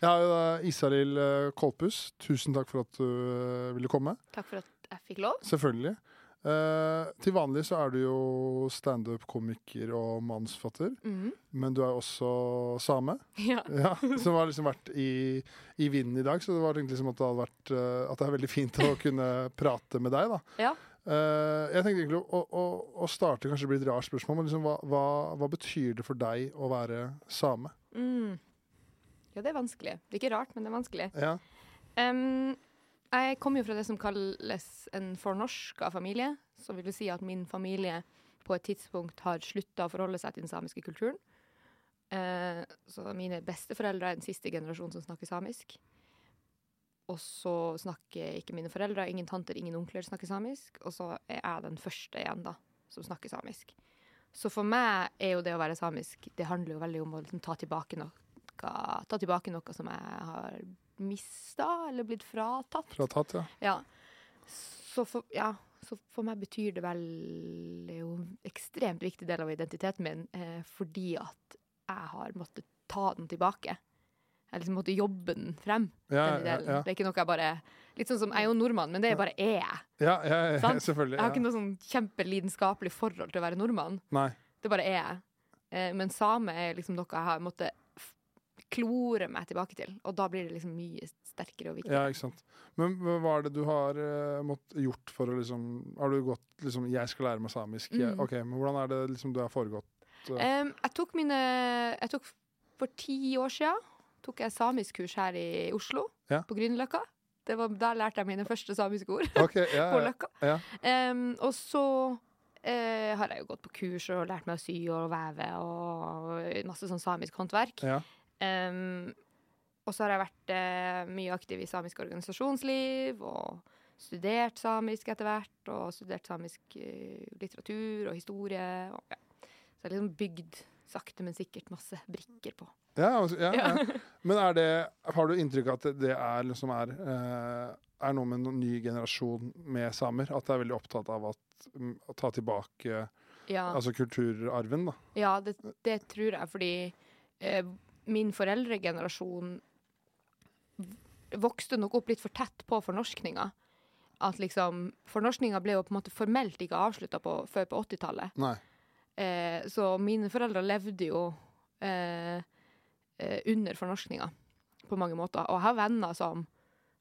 Ja, uh, Isaril uh, Kolpus, tusen takk for at du uh, ville komme. Takk for at jeg fikk lov. Selvfølgelig. Uh, til vanlig så er du jo standup-komiker og mannsfatter. Mm. men du er også same. Ja. Ja, som har liksom vært i, i vinden i dag, så det var egentlig liksom at det hadde vært uh, At det er veldig fint å kunne prate med deg, da. Ja. Uh, jeg tenkte egentlig å, å, å starte kanskje blir et rart spørsmål, men liksom, hva, hva, hva betyr det for deg å være same? Mm. Ja, det er vanskelig. Det er ikke rart, men det er vanskelig. Ja, Um, jeg kommer jo fra det som kalles en fornorska familie. Som vil si at min familie på et tidspunkt har slutta å forholde seg til den samiske kulturen. Uh, så mine besteforeldre er den siste generasjonen som snakker samisk. Og så snakker ikke mine foreldre, ingen tanter, ingen onkler snakker samisk. Og så er jeg den første igjen, da, som snakker samisk. Så for meg er jo det å være samisk Det handler jo veldig om å liksom ta tilbake noe Ta tilbake noe som jeg har mista eller blitt fratatt. fratatt, ja. Ja. Så for, ja, så for meg betyr det vel jo en ekstremt viktig del av identiteten min, eh, fordi at jeg har måttet ta den tilbake. Jeg liksom måtte jobbe den frem. Ja, den ja, ja. Det er ikke noe jeg bare Litt sånn som jeg er jo nordmann, men det er bare er jeg. Ja, ja, ja, selvfølgelig. Jeg har ikke noe sånn kjempelidenskapelig forhold til å være nordmann. Nei. Det bare er jeg. Eh, men same er liksom noe jeg har måttet klore meg tilbake til. Og da blir det liksom mye sterkere og viktigere. Ja, ikke sant. Men hva er det du har uh, mått, gjort for å liksom Har du gått liksom Jeg skal lære meg samisk. Jeg, Mm. ok, Men hvordan er det liksom du har foregått? Em, jeg tok mine Jeg tok for ti år siden tok jeg samiskkurs her i Oslo, Ja. på Grünerløkka. Det var, da lærte jeg mine første samiske ord. okay, ja, på Løkka. ja. Um, og så uh, har jeg jo gått på kurs og lært meg å sy og veve og masse sånn samisk håndverk. ja. Em, og så har jeg vært eh, mye aktiv i samisk organisasjonsliv og studert samisk etter hvert. Og studert samisk eh, litteratur og historie. Og, ja. Så jeg har liksom bygd sakte, men sikkert masse brikker på. Ja, altså, ja, Ja. Men det, har du inntrykk av at det, er, liksom er, eh, er noe med en ny generasjon med samer? At det er veldig opptatt av at, mm, å ta tilbake Ja, altså kulturarven? da? ja det, det tror jeg, fordi eh, min foreldregenerasjon vokste nok opp litt for tett på fornorskninga. At liksom Fornorskninga ble jo på en måte formelt ikke avslutta før på 80-tallet. Eh, så mine foreldre levde jo eh, eh, under fornorskninga på mange måter. Og jeg har venner som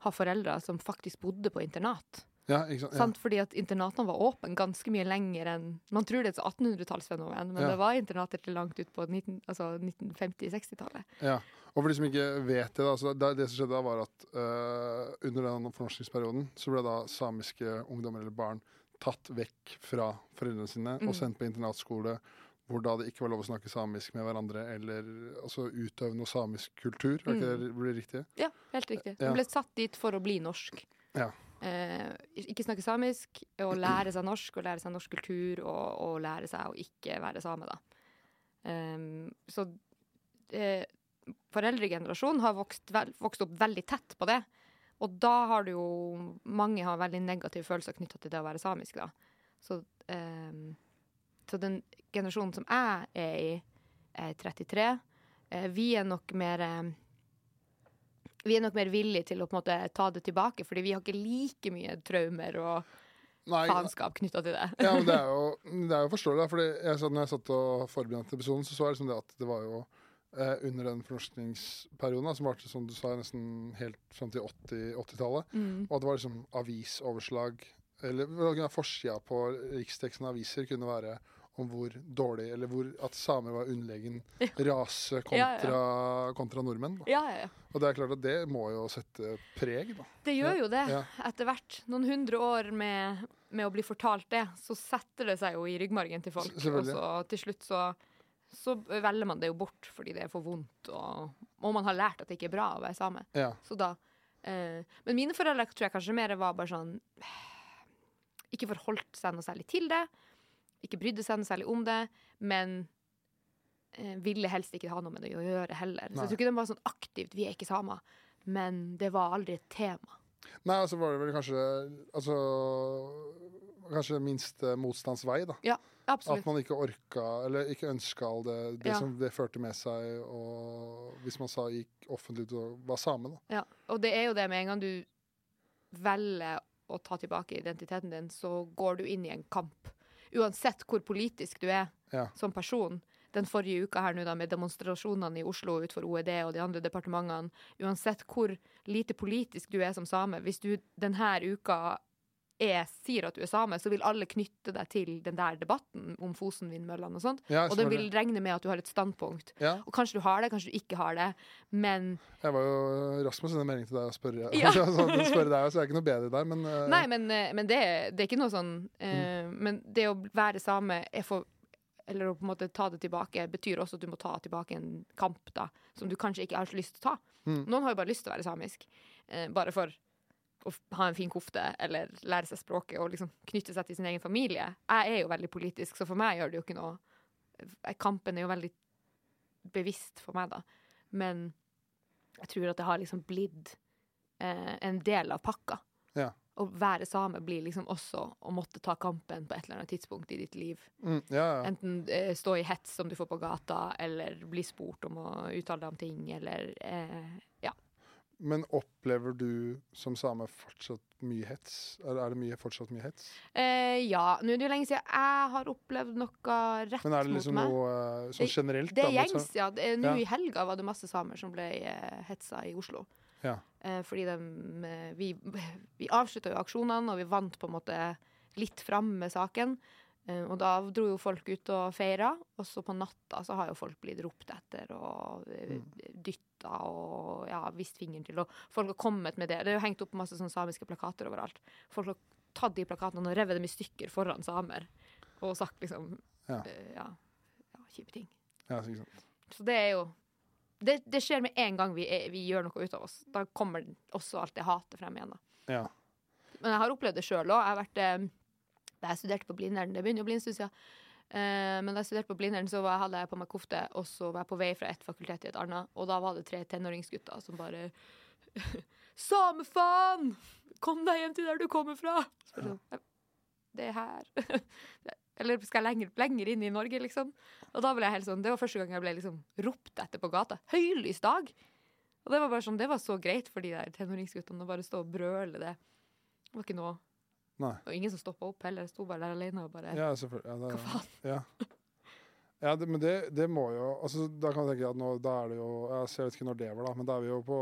har foreldre som faktisk bodde på internat. Ja, sant? Sant? Fordi at internatene var åpne ganske mye lenger enn Man tror det er et 1800-tallsfenomen, men Ja. det var internater til langt ut på 19, altså 1950-60-tallet. Ja. Og for de som ikke vet det, da, så det, det som skjedde da, var at uh, under den fornorskningsperioden så ble da samiske ungdommer eller barn tatt vekk fra foreldrene sine Mm. og sendt på internatskole hvor da det ikke var lov å snakke samisk med hverandre eller altså utøve noe samisk kultur. Er ikke Mm. det blir riktig? Ja, helt riktig. Ja. De ble satt dit for å bli norsk. Ja. Eh, ikke snakke samisk, og lære seg norsk, og lære seg norsk kultur, og, og lære seg å ikke være same, da. Ehm, så eh, foreldregenerasjonen har vokst, vel, vokst opp veldig tett på det. Og da har du jo Mange har veldig negative følelser knytta til det å være samisk, da. Så, ehm, så den generasjonen som jeg er i, er 33. Eh, vi er nok mer eh, vi er nok mer villige til å måte ta det tilbake, fordi vi har ikke like mye traumer og Nei, faenskap knytta til det. ja, men det er jo, det er jo forståelig. Fordi jeg, når jeg satt og forberedte episoden, så så jeg liksom det at det var jo eh, under den fornorskningsperioden, som varte som du sa, nesten helt fram til 80 80-tallet, Mm. og at det var liksom avisoverslag Eller forsida på riksteksten aviser kunne være om hvor dårlig Eller hvor at samer var underlegen rase kontra, Ja, kontra nordmenn. Ja, ja, ja. Og det er klart at det må jo sette preg, da. Det gjør jo det. Ja. Etter hvert, noen hundre år med, med å bli fortalt det, så setter det seg jo i ryggmargen til folk. Og så til slutt så, så velger man det jo bort fordi det er for vondt, og, og man har lært at det ikke er bra å være same. Ja. Så da eh, Men mine foreldre tror jeg kanskje mer var bare sånn Ikke forholdt seg noe særlig til det. Ikke brydde seg noe særlig om det. Men eh, ville helst ikke ha noe med det å gjøre heller. Så jeg tror ikke de var sånn aktivt 'vi er ikke samer', men det var aldri et tema. Nei, altså var det vel kanskje Altså Kanskje minst motstands vei, da. Absolutt. At man ikke orka, eller ikke ønska all det, det Ja. som det førte med seg, og hvis man sa gikk offentlig ut og var same, da. Ja. Og det er jo det med en gang du velger å ta tilbake identiteten din, så går du inn i en kamp. Uansett hvor politisk du er Ja. som person. Den forrige uka her nå da med demonstrasjonene i Oslo utenfor OED og de andre departementene. Uansett hvor lite politisk du er som same, hvis du denne uka er, sier at du er same, så vil alle knytte deg til den der debatten om Fosen-vindmøllene og sånt. Ja, Og den vil regne med at du har et standpunkt. ja, Og kanskje du har det, kanskje du ikke har det, men jeg var jo rask med å sende melding til deg og spørre. Ja. sånn, spørre deg, så jeg er ikke noe bedre der, men uh... Nei, men, eh, men det, det er ikke noe sånn eh, Men det å være same er for Eller å på en måte ta det tilbake, betyr også at du må ta tilbake en kamp da, som du kanskje ikke har så lyst til å ta. Mm. Noen har jo bare lyst til å være samisk, eh, bare for å ha en fin kofte eller lære seg språket og liksom knytte seg til sin egen familie. Jeg er jo veldig politisk, så for meg gjør det jo ikke noe eh, Kampen er jo veldig bevisst for meg, da. Men jeg tror at det har liksom blitt eh, en del av pakka. Ja. Å være same blir liksom også å måtte ta kampen på et eller annet tidspunkt i ditt liv. mm, ja, ja. Enten eh, stå i hets som du får på gata, eller bli spurt om å uttale deg om ting, eller eh. Men opplever du som same fortsatt mye hets? Er, er det mye, fortsatt mye hets? Eh, ja. Nå er det jo lenge siden jeg har opplevd noe rett mot meg. Men er det liksom noe eh, sånn generelt? Det det er gjengs, ja. Nå Ja. i helga var det masse samer som ble eh, hetsa i Oslo. Ja. Eh, fordi de, eh, vi, vi avslutta jo aksjonene, og vi vant på en måte litt fram med saken. Eh, og da dro jo folk ut og feira, og så på natta så har jo folk blitt ropt etter og uh, dytta og ja, vist fingeren til. Og folk har kommet med det. Det er jo hengt opp masse sånn samiske plakater overalt. Folk har tatt de plakatene og revet dem i stykker foran samer. Og sagt liksom Ja. uh, ja, ja kjipe ting. Ja, sant. Så det er jo Det, det skjer med en gang vi, er, vi gjør noe ut av oss. Da kommer også alt det hatet frem igjen. Ja. Men jeg har opplevd det sjøl òg. Jeg har vært eh, Da jeg studerte på Blindern, det begynner å bli en stund siden, men da jeg studerte på Blindern, så hadde jeg på meg kofte, og så var jeg på vei fra et fakultet til et annet, og da var det tre tenåringsgutter som bare Samefaen! Kom deg hjem til der du kommer fra! Så sånn, Det er her. Eller skal jeg lenger, lenger inn i Norge, liksom? Og da ble jeg helt sånn, Det var første gang jeg ble liksom ropt etter på gata. Høylys dag! Og det var bare sånn, det var så greit for de der tenåringsguttene å bare stå og brøle det. Det var ikke noe Nei. Og ingen som stoppa opp heller. Sto bare der alene og bare Ja. Ja, det, Hva faen? Ja. Ja, det, men det, det må jo altså, Da kan jeg tenke at nå, da er det jo Jeg vet ikke når det var, da, men da er vi jo på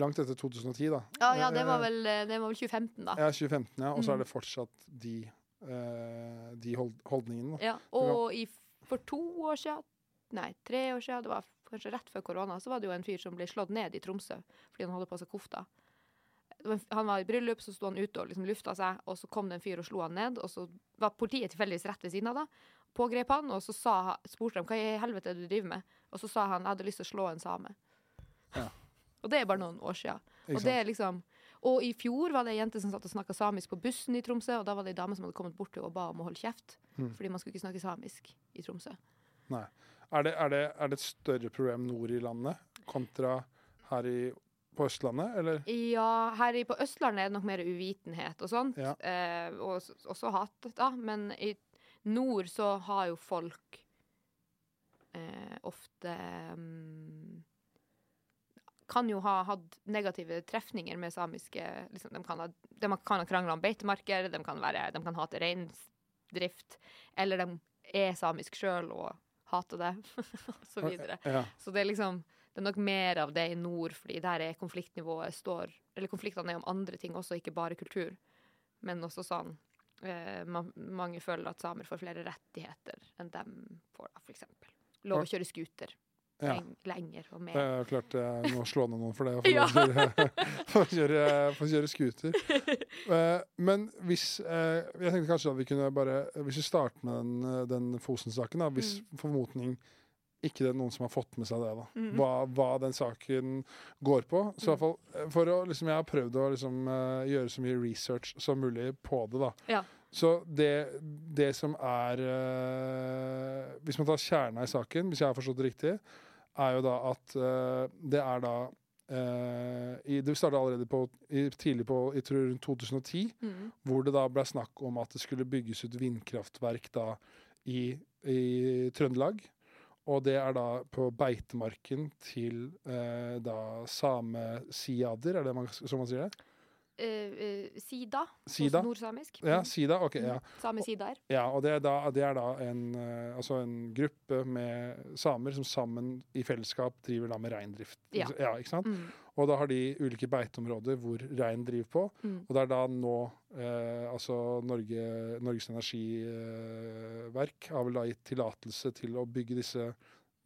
langt etter 2010, da. Ja, ja, det var Eh, vel, eh, det var vel 2015, da. Ja, 2015, ja. Og så Mm. er det fortsatt de, eh, de hold, holdningene. Da. Ja, og i, for to år siden, nei, tre år siden, det var kanskje rett før korona, så var det jo en fyr som ble slått ned i Tromsø fordi han hadde på seg kofta. Det var en f- Han var i bryllup, så sto han ute og liksom lufta seg, og så kom det en fyr og slo han ned, og så var politiet tilfeldigvis rett ved siden av da, pågrep han, og så sa, spurte de hva i helvete er det du driver med, og så sa han jeg hadde lyst til å slå en same. Ja. Og det er bare noen år siden. Og det er liksom og i fjor var det ei jente som satt og snakka samisk på bussen i Tromsø, og da var det ei dame som hadde kommet bort til og ba om å holde kjeft, Mm. fordi man skulle ikke snakke samisk i Tromsø. Nei. Er det, er, det, er det et større problem nord i landet kontra her i, på Østlandet, eller? Ja, her på Østlandet er det nok mer uvitenhet og sånt, Ja. eh, og også hat, da, men i nord så har jo folk eh, ofte um, kan jo ha hatt negative trefninger med samiske liksom, De kan ha, de kan ha krangla om beitemarker, de kan, være, de kan hate reindrift, eller de er samisk sjøl og hater det, og så videre. Ja. Så det er liksom det er nok mer av det i nord, fordi der er konfliktnivået står Eller konfliktene er om andre ting også, ikke bare kultur. Men også sånn eh, man, Mange føler at samer får flere rettigheter enn dem får, da, for eksempel. Lov å kjøre scooter ja. lenger og Det mer. er jo klart jeg må slå ned noen for det. Ja. å kjøre- Få kjøre, scooter. Eh, men hvis eh, Jeg tenkte kanskje at vi kunne bare Hvis vi starter med den, eh, den Fosen-saken. Hvis formodning ikke det er noen som har fått med seg det, da. Mhm. Hva, hva den saken går på. Så i hvert fall eh, for å liksom Jeg har prøvd å liksom eh, gjøre så mye research som mulig på det, da. Ja. Så det, det som er eh, Hvis man tar kjerna i saken, hvis jeg har forstått det riktig, er jo da at eh, det er da eh, i, Det starta allerede på, i, tidlig på jeg tror rundt 2010, Mm. hvor det da ble snakk om at det skulle bygges ut vindkraftverk da i, i Trøndelag. Og det er da på beitemarken til eh, da samesiader, er det man, som man sier det? Eh, Sida, Sida? hos nordsamisk. Ja, Mm. Sida. Ok, ja. Same sidaer. Ja, og det er da, det er da en, eh, altså en gruppe med samer som sammen i fellesskap driver da med reindrift. Ja. ikke sant? Mm. Og da har de ulike beiteområder hvor rein driver på. Mm. Og det er da nå eh, altså Norge, Norges energiverk har vel da gitt tillatelse til å bygge disse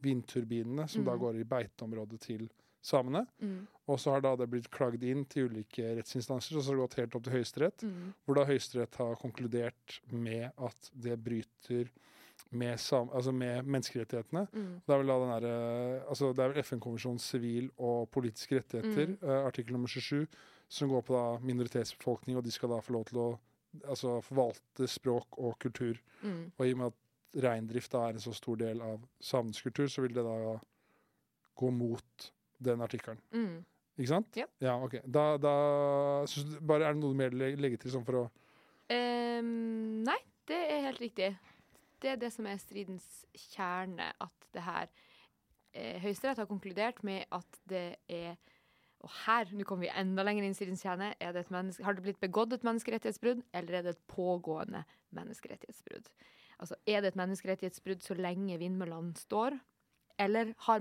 vindturbinene, som da Mm. går i beiteområdet til samene. Mm. Og så har da det blitt klagd inn til ulike rettsinstanser, og så har det gått helt opp til Høyesterett Mm. hvor da Høyesterett har konkludert med at det bryter med, sam altså med menneskerettighetene. Mm. Det er vel da den der, altså Det er vel FN-konvensjonens sivil- og politiske rettigheter, Mm. eh, artikkel nummer 27, som går på da minoritetsbefolkning, og de skal da få lov til å altså forvalte språk og kultur. Mm. Og i og med at reindrift da er en så stor del av samenes kultur, så vil det da gå mot den artikkelen. Mm. Ikke sant? Ja. ok. Da, da du, bare Er det noe mer du legger legger til sånn for å um, nei, det er helt riktig. Det er det som er stridens kjerne, at det her eh, Høyesterett har konkludert med at det er Og her, nå kommer vi enda lenger inn i stridens kjerne. Er det har det blitt begått et menneskerettighetsbrudd, eller er det et pågående menneskerettighetsbrudd? Altså, er det et menneskerettighetsbrudd så lenge vindmøllene står, eller har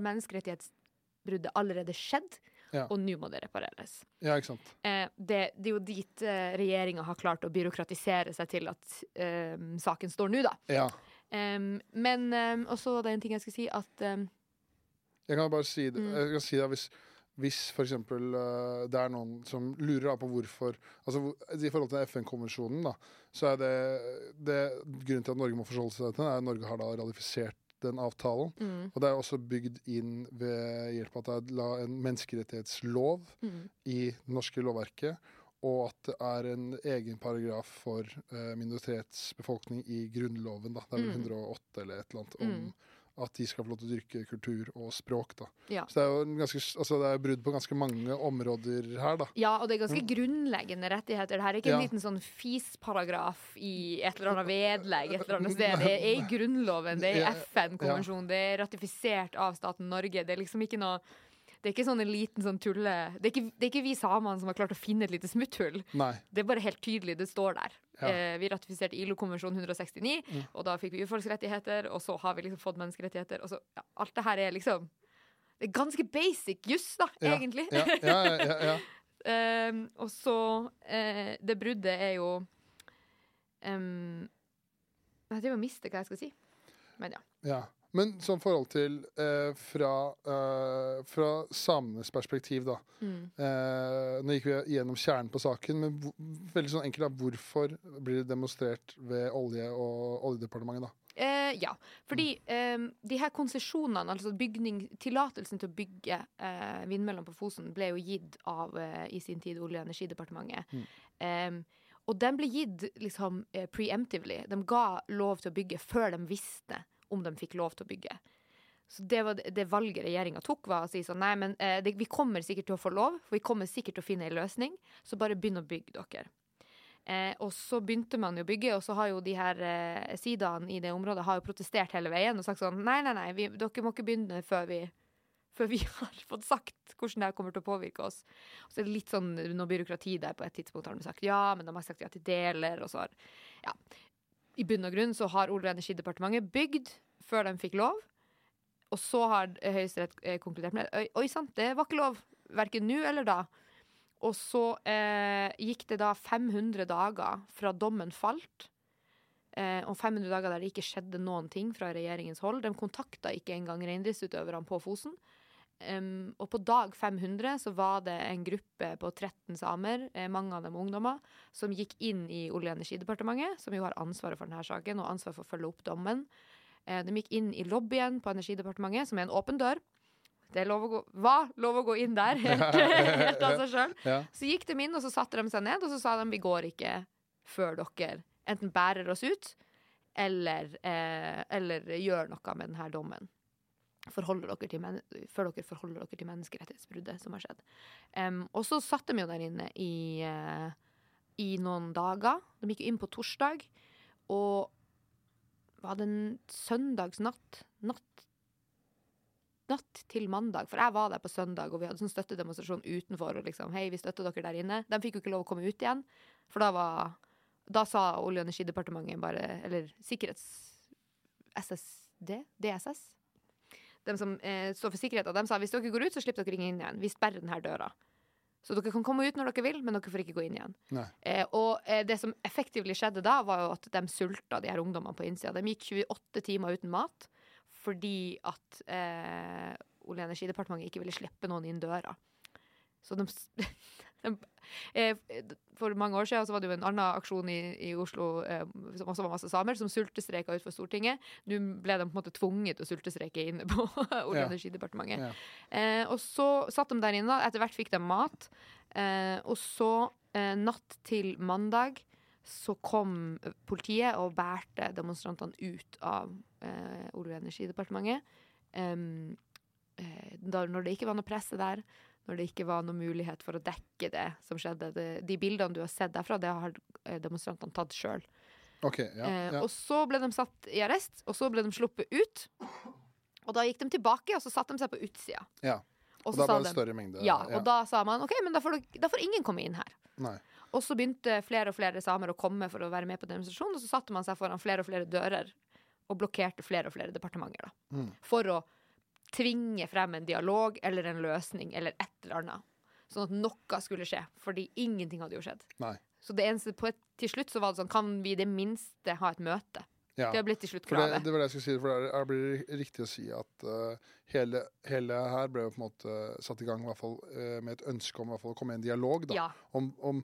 menneskerettighetsbruddet allerede skjedd, Ja. og nå må det repareres? Ja, ikke sant. Eh, det, det er jo dit eh, regjeringa har klart å byråkratisere seg til at eh, saken står nå, da. Ja. Em, men um, også det er en ting jeg skal si, at em, Jeg kan bare si det, Mm. jeg kan si det hvis, hvis eksempel eh, det er noen som lurer på hvorfor altså I forhold til FN-konvensjonen, da, så er det, det Grunnen til at Norge må forholde seg til den, er at Norge har da ratifisert den avtalen. mm, Og det er også bygd inn ved hjelp av at det er en menneskerettighetslov mm, i det norske lovverket, og at det er en egen paragraf for eh, minoritetsbefolkning i Grunnloven. Da. Det er vel Mm. 108 eller et eller annet om Mm. At de skal få lov til å dyrke kultur og språk. Da. Ja. Så det er jo en ganske, altså det er brudd på ganske mange områder her, da. Ja, og det er ganske grunnleggende rettigheter. Det her er ikke Ja. en liten sånn FIS-paragraf i et eller annet vedlegg et eller annet sted. Det er i Grunnloven, det er i FN-konvensjonen, det er ratifisert av staten Norge. Det er liksom ikke noe det er ikke sånn en liten sånn tulle... Det er ikke, det er ikke vi samene som har klart å finne et lite smutthull. Nei. Det er bare helt tydelig, det står der. Ja. Eh, vi ratifiserte ILO-konvensjon 169, Mm. og da fikk vi urfolksrettigheter, og så har vi liksom fått menneskerettigheter. Og så, ja, alt det her er liksom Det er ganske basic juss, da, Ja. egentlig. Ja, ja, ja, ja, ja. Ehm, og så eh, Det bruddet er jo um, Jeg driver og mister hva jeg skal si. Men ja. Men sånn forhold til eh, fra, eh, fra samenes perspektiv, da. Mm. Eh, nå gikk vi gjennom kjernen på saken, men veldig sånn enkelt da, hvorfor blir det demonstrert ved Olje- og oljedepartementet? da? Eh, ja, fordi eh, de her konsesjonene, altså bygning, tillatelsen til å bygge eh, vindmøllene på Fosen, ble jo gitt av eh, i sin tid Olje- og energidepartementet. Mm. Og den ble gitt liksom preemptively. De ga lov til å bygge før de visste om de fikk lov til å bygge. Så det det, valget regjeringa tok, var å si sånn nei, men eh, det, vi kommer sikkert til å få lov, for vi kommer sikkert til å finne en løsning, så bare begynn å bygge dere. Eh, og så begynte man jo å bygge, og så har jo de her eh, sidaene i det området har jo protestert hele veien og sagt sånn Nei, nei, nei, vi, dere må ikke begynne før vi, før vi har fått sagt hvordan det kommer til å påvirke oss. Og så er det litt sånn noe byråkrati der på et tidspunkt har de sagt ja, men de har sagt ja til deler, og så har Ja. I bunn og grunn så har Olje- og energidepartementet bygd før de fikk lov, og så har Høyesterett eh, konkludert med Oi, oi sant, det var ikke lov. Verken nå eller da. Og så eh, gikk det da 500 dager fra dommen falt. Eh, og 500 dager der det ikke skjedde noen ting fra regjeringens hold. De kontakta ikke engang reindriftsutøverne på Fosen. Em, og på dag 500 så var det en gruppe på 13 samer, eh, mange av dem ungdommer, som gikk inn i Olje- og energidepartementet, som jo har ansvaret for denne saken, og ansvar for å følge opp dommen. Eh, de gikk inn i lobbyen på Energidepartementet, som er en åpen dør. Det lov å gå, var lov å gå inn der, helt, helt av seg sjøl. Ja. Så gikk de inn, og så satte de seg ned, og så sa de vi går ikke før dere enten bærer oss ut, eller, eh, eller gjør noe med denne dommen. Forholder dere til før dere forholder dere til menneskerettighetsbruddet som har skjedd. Um, og så satt de jo der inne i, uh, i noen dager. De gikk jo inn på torsdag, og var det en søndagsnatt? Natt natt til mandag, for jeg var der på søndag, og vi hadde sånn støttedemonstrasjon utenfor. og liksom, hei, vi støtter dere der inne. De fikk jo ikke lov å komme ut igjen, for da var da sa Olje- og energidepartementet bare Eller sikkerhets... SSD? DSS? De som eh, står for sikkerheten, de sa hvis dere går ut, så slipper dere ingen inn igjen. Vi sperrer denne døra. Så dere kan komme ut når dere vil, men dere får ikke gå inn igjen. Eh, og eh, det som effektivt skjedde da, var jo at de sulta, de her ungdommene på innsida. De gikk 28 timer uten mat fordi at eh, Olje- og energidepartementet ikke ville slippe noen inn døra. Så de, For mange år siden så var det jo en annen aksjon i, i Oslo eh, som også var masse samer, som sultestreika utenfor Stortinget. Nå ble de på en måte tvunget til å sultestreike inne på Olje- og energidepartementet. Ja. Eh, og så satt de der inne. Etter hvert fikk de mat. Eh, og så, eh, natt til mandag, så kom politiet og bærte demonstrantene ut av eh, Olje- og energidepartementet. Eh, da, når det ikke var noe presse der, når det ikke var noen mulighet for å dekke det som skjedde. De bildene du har sett derfra, det har eh, demonstrantene tatt sjøl. Okay, Ja, Eh. Og så ble de satt i arrest, og så ble de sluppet ut. Og da gikk de tilbake, og så satte de seg på utsida. ja. Og Og da ble det større mengde. ja, og da sa man OK, men da får, da får ingen komme inn her. Nei. Og så begynte flere og flere samer å komme for å være med på demonstrasjonen, og så satte man seg foran flere og flere dører og blokkerte flere og flere departementer. da. Mm. For å tvinge frem en dialog eller en løsning eller et eller annet. Sånn at noe skulle skje, fordi ingenting hadde jo skjedd. Nei. Så det eneste, på et, til slutt så var det sånn, kan vi i det minste ha et møte? Ja. Det har blitt til slutt kravet. det, det var det jeg skulle si, for det blir riktig å si at uh, hele, hele her ble jo på en måte satt i gang i hvert fall, uh, med et ønske om fall, å komme i en dialog. da, Ja. Om, om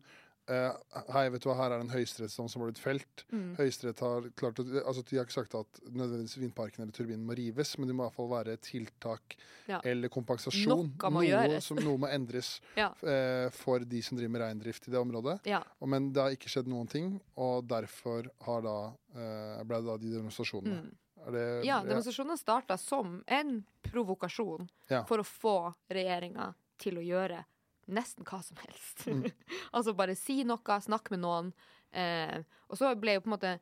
Hei, vet du hva, her er det en høyesterettsdom som har blitt felt. Mm. Høyesterett har klart å, altså De har ikke sagt at nødvendigvis vindparken eller turbinen må rives, men det må i hvert fall være tiltak Ja. eller kompensasjon. Noe gjøres. som, noe må endres Ja. eh, for de som driver med reindrift i det området. Ja. Men det har ikke skjedd noen ting, og derfor har da, eh, ble det da de demonstrasjonene. Mm. Det, ja, demonstrasjonene starta som en provokasjon for å få regjeringa til å gjøre nesten hva som helst. Mm. altså bare si noe, snakk med noen. Eh, og så ble jo på en måte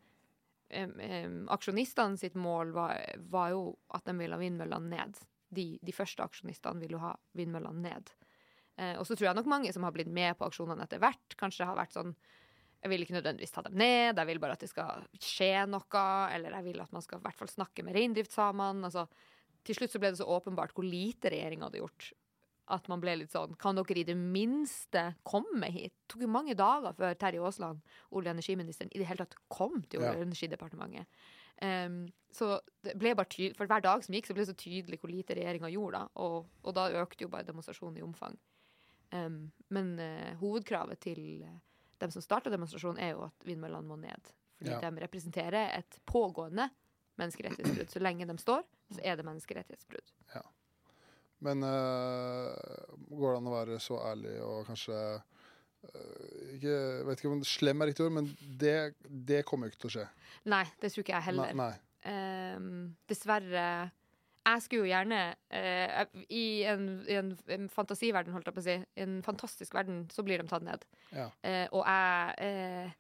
em, Aksjonistene sitt mål var, var jo at de ville ha vindmøllene ned. De, de første aksjonistene ville jo ha vindmøllene ned. Eh, og så tror jeg nok mange som har blitt med på aksjonene etter hvert, kanskje det har vært sånn jeg vil ikke nødvendigvis ta dem ned, jeg vil bare at det skal skje noe. Eller jeg vil at man skal i hvert fall snakke med reindriftssamene. Altså, til slutt så ble det så åpenbart hvor lite regjeringa hadde gjort. At man ble litt sånn Kan dere i det minste komme hit? Det tok jo mange dager før Terje Aasland, olje- og energiministeren, i det hele tatt kom til Olje- og energidepartementet. Um, så det ble bare tydelig, For hver dag som gikk, så ble det så tydelig hvor lite regjeringa gjorde. da, Og, og da økte jo bare demonstrasjonen i omfang. Um, men uh, hovedkravet til eh, dem som starta demonstrasjonen, er jo at vindmøllene må ned. Fordi Ja. de representerer et pågående menneskerettighetsbrudd. Så lenge de står, så er det menneskerettighetsbrudd. Men eh, går det an å være så ærlig og kanskje eh, ikke, vet ikke om slem er riktig ord, men det, det kommer jo ikke til å skje. Nei, det tror ikke jeg heller. Nei, nei. Um, dessverre Jeg skulle jo gjerne uh, I en, i en, en fantasiverden, holdt jeg på å si, i en fantastisk verden, så blir de tatt ned. Ja. Uh, og jeg uh,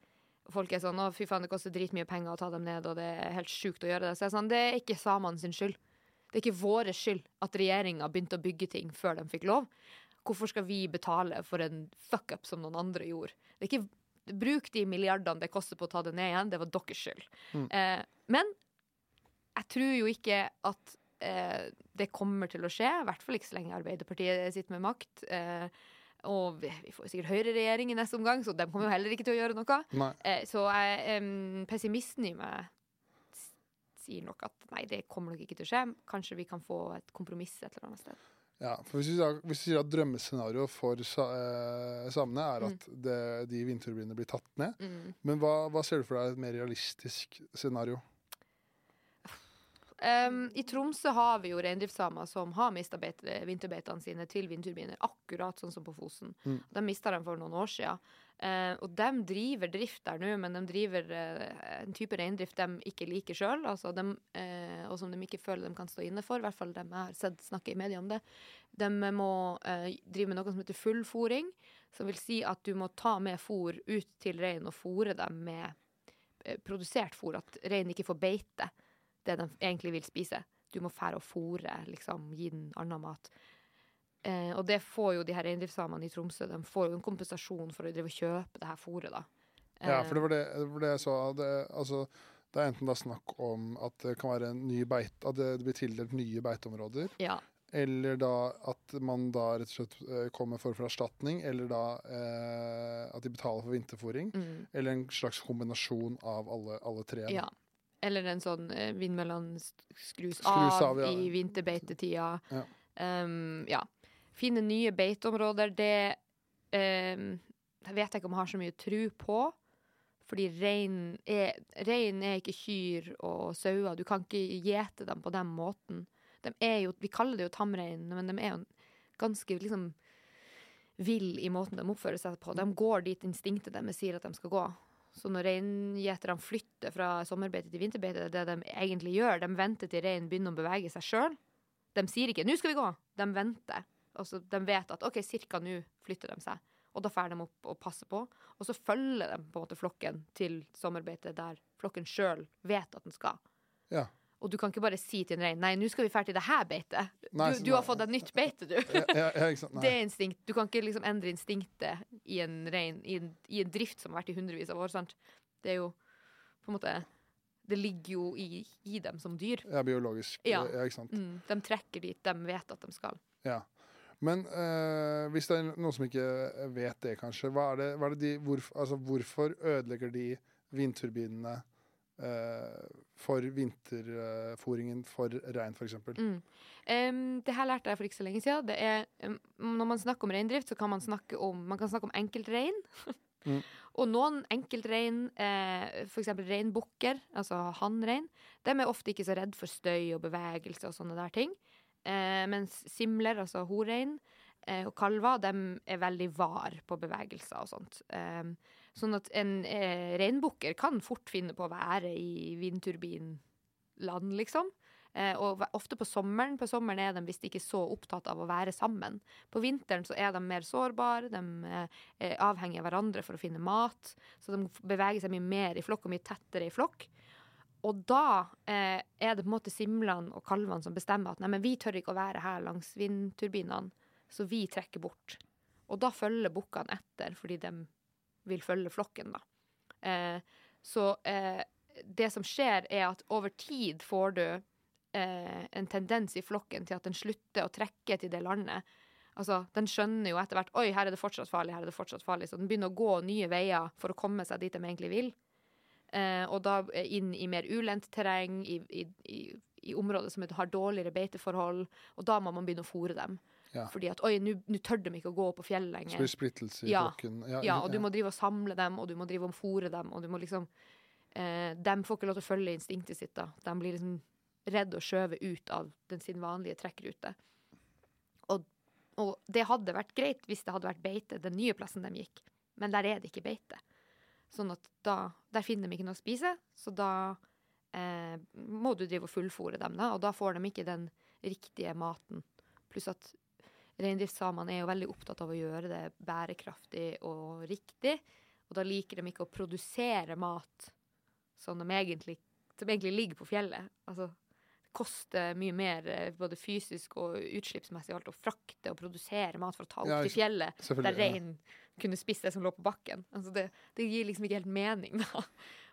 Folk er sånn 'Å, fy faen, det koster dritmye penger å ta dem ned', og det er helt sjukt å gjøre det. Så jeg er sånn, det er ikke samene sin skyld. Det er ikke vår skyld at regjeringa begynte å bygge ting før de fikk lov. Hvorfor skal vi betale for en fuck-up som noen andre gjorde? Det er ikke Bruk de milliardene det koster på å ta det ned igjen. Det var deres skyld. Mm. Eh, men jeg tror jo ikke at eh, det kommer til å skje. I hvert fall ikke så lenge Arbeiderpartiet sitter med makt. Eh, og vi, vi får jo sikkert høyreregjering i neste omgang, så de kommer jo heller ikke til å gjøre noe. Eh, så jeg, em, pessimisten i meg sier nok at nei, det kommer nok ikke til å skje. Kanskje vi kan få et kompromiss et eller annet sted. Ja, for hvis vi, sier- hvis vi sier at drømmescenarioet for sa, eh, samene er at det, de vindturbinene blir tatt ned, Mm. men hva, hva ser du for deg er et mer realistisk scenario? Um, I Tromsø har vi jo reindriftssamer som har mista vinterbeitene sine til vindturbiner, akkurat sånn som på Fosen. Mm. De mista dem for noen år siden. Eh, og de driver drift der nå, men de driver eh, en type reindrift de ikke liker sjøl, altså eh, og som de ikke føler de kan stå inne for. I hvert fall de jeg har sett snakke i media om det. De må eh, drive med noe som heter fullfòring, som vil si at du må ta med fôr ut til reinen og fòre dem med eh, produsert fôr, at reinen ikke får beite det de egentlig vil spise. Du må fære og fòre, liksom, gi den annen mat. Eh, og det får jo de her reindriftssamene i Tromsø. De får jo en kompensasjon for å drive og kjøpe det her fôret, da. Ja, Eh, for det var det, det, var det jeg så. Det, altså, det er enten da snakk om at det kan være en ny beit, at det blir tildelt nye beiteområder, ja. eller da at man da rett og slett eh, kommer for for erstatning, eller da eh, at de betaler for vinterfòring. Mm, eller en slags kombinasjon av alle, alle tre. da. ja. Eller en sånn eh, vindmøllene skrus, Skrus av, av, ja. i vinterbeitetida. Ja. Um, ja. Finne nye beiteområder, det eh, vet jeg ikke om jeg har så mye tru på. Fordi rein er, er ikke kyr og sauer. Du kan ikke gjete dem på den måten. De er jo, vi kaller det jo tamrein, men de er jo ganske liksom vill i måten de oppfører seg på. De går dit instinktet deres sier at de skal gå. Så når reingjeterne flytter fra sommerbeite til vinterbeite, det de egentlig gjør, de venter til reinen begynner å bevege seg sjøl. De sier ikke 'nå skal vi gå', de venter. Altså, de vet at OK, cirka nå flytter de seg. Og da drar de opp og passer på. Og så følger de på en måte flokken til sommerbeite der flokken sjøl vet at den skal. Ja. Og du kan ikke bare si til en rein 'nei, nå skal vi dra til det her beitet'. Nei, Du, du har fått et nytt beite, du. Ja, ja. Det er instinkt. Du kan ikke liksom endre instinktet i en rein, i i en drift som har vært i hundrevis av år. sant? Det er jo på en måte Det ligger jo i, i dem som dyr. Ja, biologisk. Ja. Ja. ikke sant? Mm. De trekker dit de vet at de skal. Ja. Men eh, hvis det er noen som ikke vet det, kanskje, hva er det, hva er det de, hvorf, altså, hvorfor ødelegger de vindturbinene eh, for vinterfòringen for rein, f.eks.? Mm. Um, det her lærte jeg for ikke så lenge siden. Det er, um, når man snakker om reindrift, så kan man snakke om, man kan snakke om enkeltrein. Mm. Og noen enkeltrein, eh, f.eks. reinbukker, altså hannrein, de er ofte ikke så redd for støy og bevegelse og sånne der ting. Eh, mens simler, altså horein, eh, og kalver, de er veldig var på bevegelser og sånt. Eh, sånn at en eh, reinbukker kan fort finne på å være i vindturbinland, liksom. Eh, og ofte på sommeren. På sommeren er de visst ikke så opptatt av å være sammen. På vinteren så er de mer sårbare, de eh, er avhengige av hverandre for å finne mat. Så de beveger seg mye mer i flokk og mye tettere i flokk. Og da eh, er det på en måte simlene og kalvene som bestemmer at nei, men vi tør ikke å være her langs vindturbinene, så vi trekker bort. Og da følger bukkene etter, fordi de vil følge flokken, da. Eh, så eh, det som skjer, er at over tid får du eh, en tendens i flokken til at den slutter å trekke til det landet. Altså, Den skjønner jo etter hvert oi, her er det fortsatt farlig, her er det fortsatt farlig. Så den begynner å gå nye veier for å komme seg dit de egentlig vil. Eh, og da eh, inn i mer ulendt terreng, i, i, i, i områder som har dårligere beiteforhold. Og da må man begynne å fôre dem. Ja. Fordi at oi, nå tør de ikke å gå på fjellet Så lenger. blir splittelse i Ja. flokken. Ja, og du må drive og samle dem, og du må drive og fôre dem, og du må liksom eh, De får ikke lov til å følge instinktet sitt, da. De blir liksom redd og skjøvet ut av den sin vanlige trekkrute. Og, og det hadde vært greit hvis det hadde vært beite den nye plassen de gikk, men der er det ikke beite. Sånn at da Der finner de ikke noe å spise, så da eh, må du drive og fullfòre dem, da, og da får de ikke den riktige maten. Pluss at reindriftssamene er jo veldig opptatt av å gjøre det bærekraftig og riktig. Og da liker de ikke å produsere mat som, de egentlig, som egentlig ligger på fjellet. Altså, det koster mye mer eh, både fysisk og utslippsmessig alt å frakte og produsere mat for å ta opp Ja, til fjellet, der reinen kunne spise det som lå på bakken. Altså det, det gir liksom ikke helt mening, da.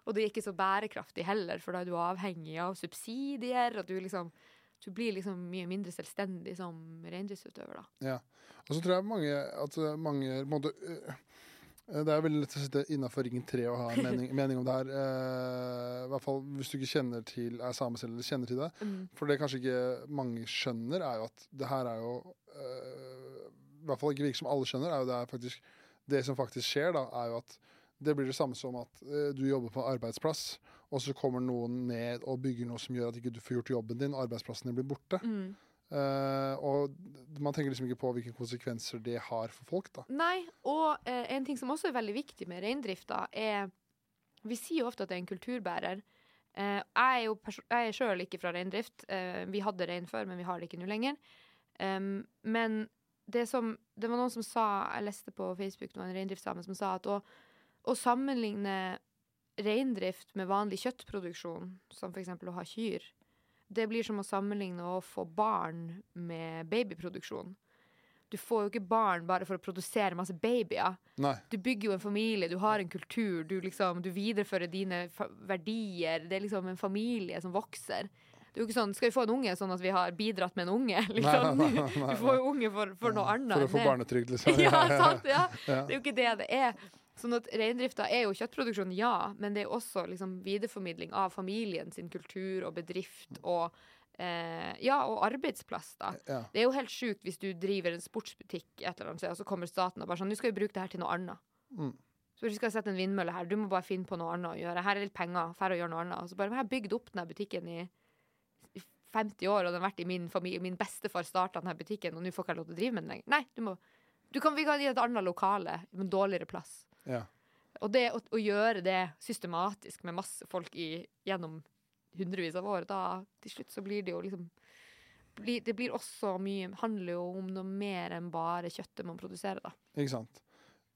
Og det er ikke så bærekraftig heller, for da er du avhengig av subsidier, og du liksom du blir liksom mye mindre selvstendig som reindriftsutøver, da. Ja. Og så tror jeg mange at mange på en måte, uh, Det er veldig lett å sitte innafor Ringen 3 og ha en mening, mening om det her. Uh, I hvert fall hvis du ikke kjenner til er same selv eller kjenner til det. For det kanskje ikke mange skjønner, er jo at det her er jo uh, I hvert fall ikke virker som alle skjønner, er jo det er faktisk Det som faktisk skjer, da, er jo at det blir det samme som at eh, du jobber på arbeidsplass, og så kommer noen ned og bygger noe som gjør at ikke du får gjort jobben din, og arbeidsplassen din blir borte. Mm. Eh, og man tenker liksom ikke på hvilke konsekvenser det har for folk, da. Nei, og eh, en ting som også er veldig viktig med reindrifta, er Vi sier jo ofte at det er en kulturbærer. Eh, jeg er jo jeg er sjøl ikke fra reindrift. Eh, vi hadde rein før, men vi har det ikke nå lenger. Um, men det som Det var noen som sa Jeg leste på Facebook noen reindriftssamer som sa at å, å sammenligne reindrift med vanlig kjøttproduksjon, som f.eks. å ha kyr, det blir som å sammenligne å få barn med babyproduksjon. Du får jo ikke barn bare for å produsere masse babyer. Nei. Du bygger jo en familie, du har en kultur, du, liksom, du viderefører dine verdier. Det er liksom en familie som vokser. Det er jo ikke sånn, Skal vi få en unge sånn at vi har bidratt med en unge? Liksom. nei, nei, nei, Du får jo unge for, for noe annet. For å få barnetrygd, liksom. Ja, sant, ja. Ja. Det er jo ikke det det er. Sånn at Reindrifta er jo kjøttproduksjon, ja, men det er også liksom videreformidling av familien sin kultur og bedrift og eh, ja, og arbeidsplass. da. Ja. Det er jo helt sjukt hvis du driver en sportsbutikk, et eller annet og så kommer staten og bare sånn Nå skal vi bruke det her til noe annet. Mm. Så vi skal sette en vindmølle her. Du må bare finne på noe annet å gjøre. Her er litt penger. Færre å gjøre noe annet. Og så bare, Jeg har bygd opp denne butikken i 50 år, og den har vært i min familie. Min bestefar starta denne butikken, og nå får ikke jeg lov til å drive med den lenger. Nei, du må du kan, Vi kan gi et annet lokale, men dårligere plass. Ja. Og det å, å gjøre det systematisk med masse folk i, gjennom hundrevis av år, da til slutt så blir det jo liksom blir, Det blir også mye Handler jo om noe mer enn bare kjøttet man produserer, da. Ikke sant.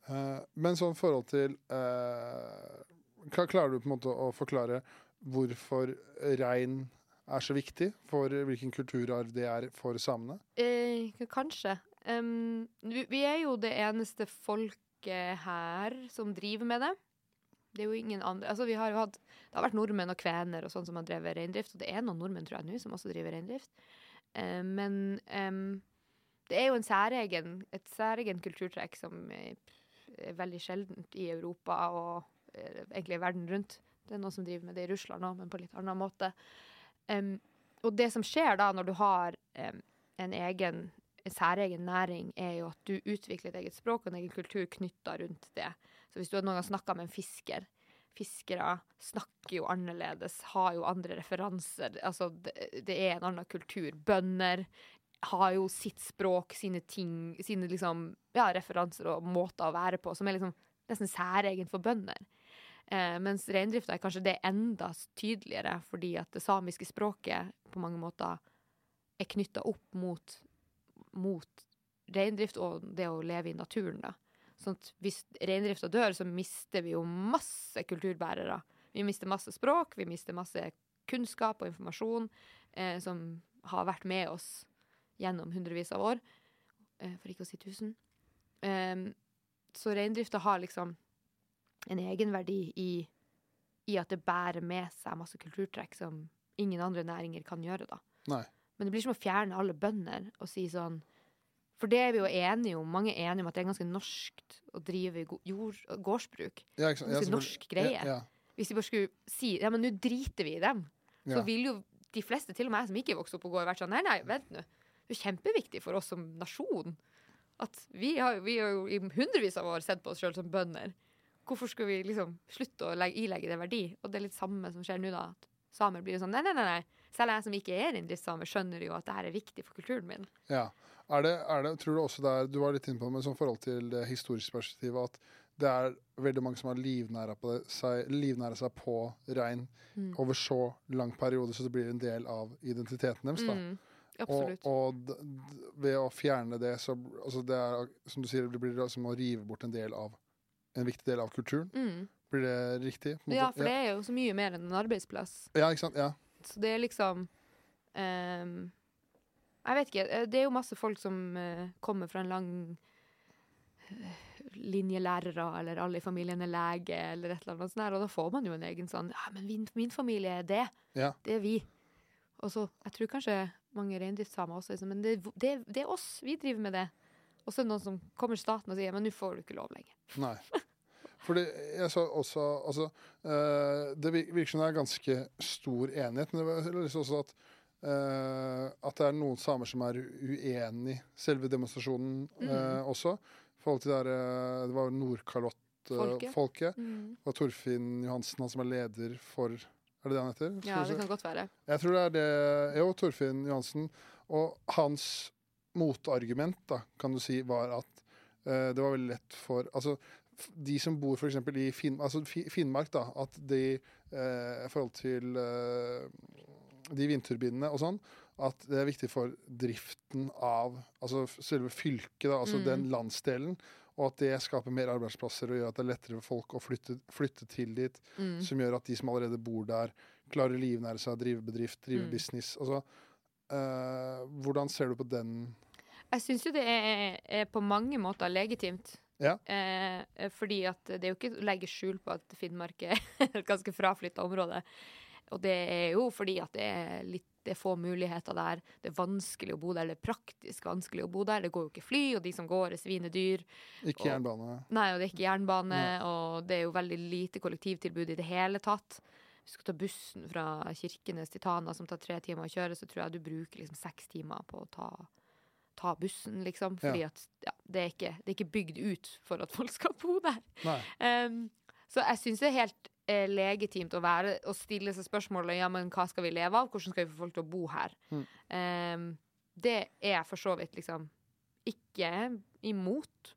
Uh, men sånn forhold til uh, Klarer du på en måte å forklare hvorfor rein er så viktig for hvilken kulturarv det er for samene? Eh, kanskje. Um, vi, er jo det eneste folket her som driver med det. Det er jo ingen andre Altså, vi har jo hatt Det har vært nordmenn og kvener og sånn som har drevet reindrift, og det er noen nordmenn, tror jeg, nå som også driver reindrift. Eh, men um, det er jo en særegen, et særegen kulturtrekk som er veldig sjeldent i Europa og eh, egentlig i verden rundt. Det er noen som driver med det i Russland òg, men på litt annen måte. Em, og det som skjer da, når du har um, en egen en særegen næring, er jo at du utvikler et eget språk og en egen kultur knytta rundt det. Så hvis du noen gang snakka med en fisker Fiskere snakker jo annerledes, har jo andre referanser. Altså, det, det er en annen kultur. Bønder har jo sitt språk, sine ting, sine liksom, ja, referanser og måter å være på, som er liksom nesten særegen for bønder. Eh, mens reindrifta er kanskje det enda tydeligere, fordi at det samiske språket på mange måter er knytta opp mot, mot reindrift og det å leve i naturen. da. Sånn at hvis reindrifta dør, så mister vi jo masse kulturbærere. Vi mister masse språk, vi mister masse kunnskap og informasjon eh, som har vært med oss gjennom hundrevis av år, eh, for ikke å si tusen. Eh, så reindrifta har liksom en egenverdi i, i at det bærer med seg masse kulturtrekk som ingen andre næringer kan gjøre. da. Nei. Men det blir som å fjerne alle bønder og si sånn For det er vi jo enige om. Mange er enige om at det er ganske norskt å drive jord, gårdsbruk. Ja, ikke? Ganske selvfølgelig. norsk greie. Ja, ja, Hvis vi bare skulle si ja, men nå driter vi i dem, så ja. vil jo de fleste, til og med jeg som ikke vokste opp på gård, vært sånn nei, nei, vent nå. Det er kjempeviktig for oss som nasjon at vi har, vi har jo i hundrevis av år sett på oss sjøl som bønder. Hvorfor skulle vi liksom slutte å legge, ilegge det verdi? Og det er litt samme som skjer nå, da. At samer blir jo sånn nei, nei, nei. nei. Selv jeg som ikke er reindriftssame, skjønner jo at det her er viktig for kulturen min. Ja. Er det, er det, tror du også det er, du var litt inne på det, med sånn forhold til det historiske perspektivet, at det er veldig mange som har livnæra, seg, livnæra seg på rein Mm. over så lang periode, så det blir en del av identiteten deres. da. Mm, Og, absolutt. og d- ved å fjerne det, så altså det er, som du sier, det blir som å rive bort en del av en viktig del av kulturen. Mm. Blir det riktig? Ja, for det er jo så mye mer enn en arbeidsplass. ja. ikke sant? Ja. Så det er liksom um, Jeg vet ikke. eh, Det er jo masse folk som uh, kommer fra en lang eh, linje lærere, eller alle i familien er lege, eller et eller annet sånt. der, Og da får man jo en egen sånn Ja, men min, min familie er det. Ja. Det er vi. Og så, Jeg tror kanskje mange reindriftssamer også er sånn, men det, det, det er oss. Vi driver med det. Og så er det noen som kommer til staten og sier men nå får du ikke lov lenger. Nei. Fordi jeg så også Altså, eh, det virker som det er ganske stor enighet, men det var liksom også at eh, at det er noen samer som er uenig i selve demonstrasjonen mm. også. I forhold til det, der, eh, det var Nordkalotten eh, Folket. folket. Mm. Og Torfinn Johansen, han som er leder for Er det det han heter? Ja, det kan godt være. Jeg tror det er det Jo, Torfinn Johansen. Og hans motargument, da, kan du si, var at uh, det var veldig lett for Altså, de som bor f.eks. i Finn, altså, Finnmark, da, at de eh, i forhold til eh, de vindturbinene og sånn, at det er viktig for driften av altså selve fylket, da, altså Mm. den landsdelen. Og at det skaper mer arbeidsplasser og gjør at det er lettere for folk å flytte, flytte til dit Mm. som gjør at de som allerede bor der, klarer å livnære seg, drive bedrift, drive Mm. business. Altså, eh, hvordan ser du på den Jeg syns jo det er, er på mange måter legitimt. Ja. Uh, fordi at det er jo ikke å legge skjul på at Finnmark er et ganske fraflytta område. Og det er jo fordi at det er litt det er få muligheter der. Det er vanskelig å bo der. Det er praktisk vanskelig å bo der. Det går jo ikke fly, og de som går, er svinedyr. Ikke Og- jernbane. Nei, og det er ikke jernbane, Nei. og det er jo veldig lite kollektivtilbud i det hele tatt. Hvis du skal ta bussen fra Kirkenes til Tana, som tar tre timer å kjøre, så tror jeg du bruker liksom seks timer på å ta, ta bussen, liksom. Fordi Ja. at ja, det, er ikke, det er ikke bygd ut for at folk skal bo der. Um, så jeg syns det er helt eh, legitimt å, være, å stille seg spørsmålet ja, men hva skal vi leve av, hvordan skal vi få folk til å bo her. Mm. Um, det er jeg for så vidt liksom ikke imot.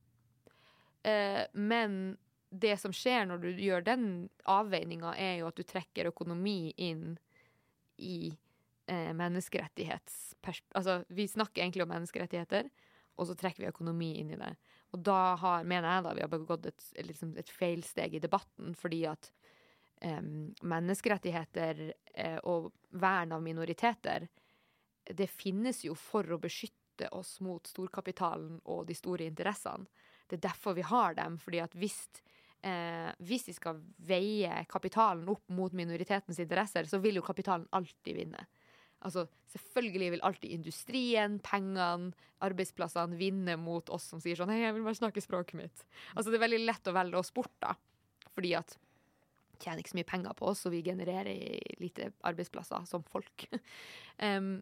Uh, men det som skjer når du gjør den avveininga, er jo at du trekker økonomi inn i eh, menneskerettighetsperspektiv Altså, vi snakker egentlig om menneskerettigheter, og så trekker vi økonomi inn i det. Og da har, mener jeg da vi har begått et, liksom et feilsteg i debatten, fordi at eh, menneskerettigheter eh, og vern av minoriteter, det finnes jo for å beskytte oss mot storkapitalen og de store interessene. Det er derfor vi har dem, fordi at hvis Eh, hvis vi skal veie kapitalen opp mot minoritetens interesser, så vil jo kapitalen alltid vinne. Altså, selvfølgelig vil alltid industrien, pengene, arbeidsplassene vinne mot oss som sier sånn Hei, jeg vil bare snakke språket mitt. Altså, det er veldig lett å velge oss bort, da. Fordi at tjener ikke så mye penger på oss, og vi genererer lite arbeidsplasser som folk. um,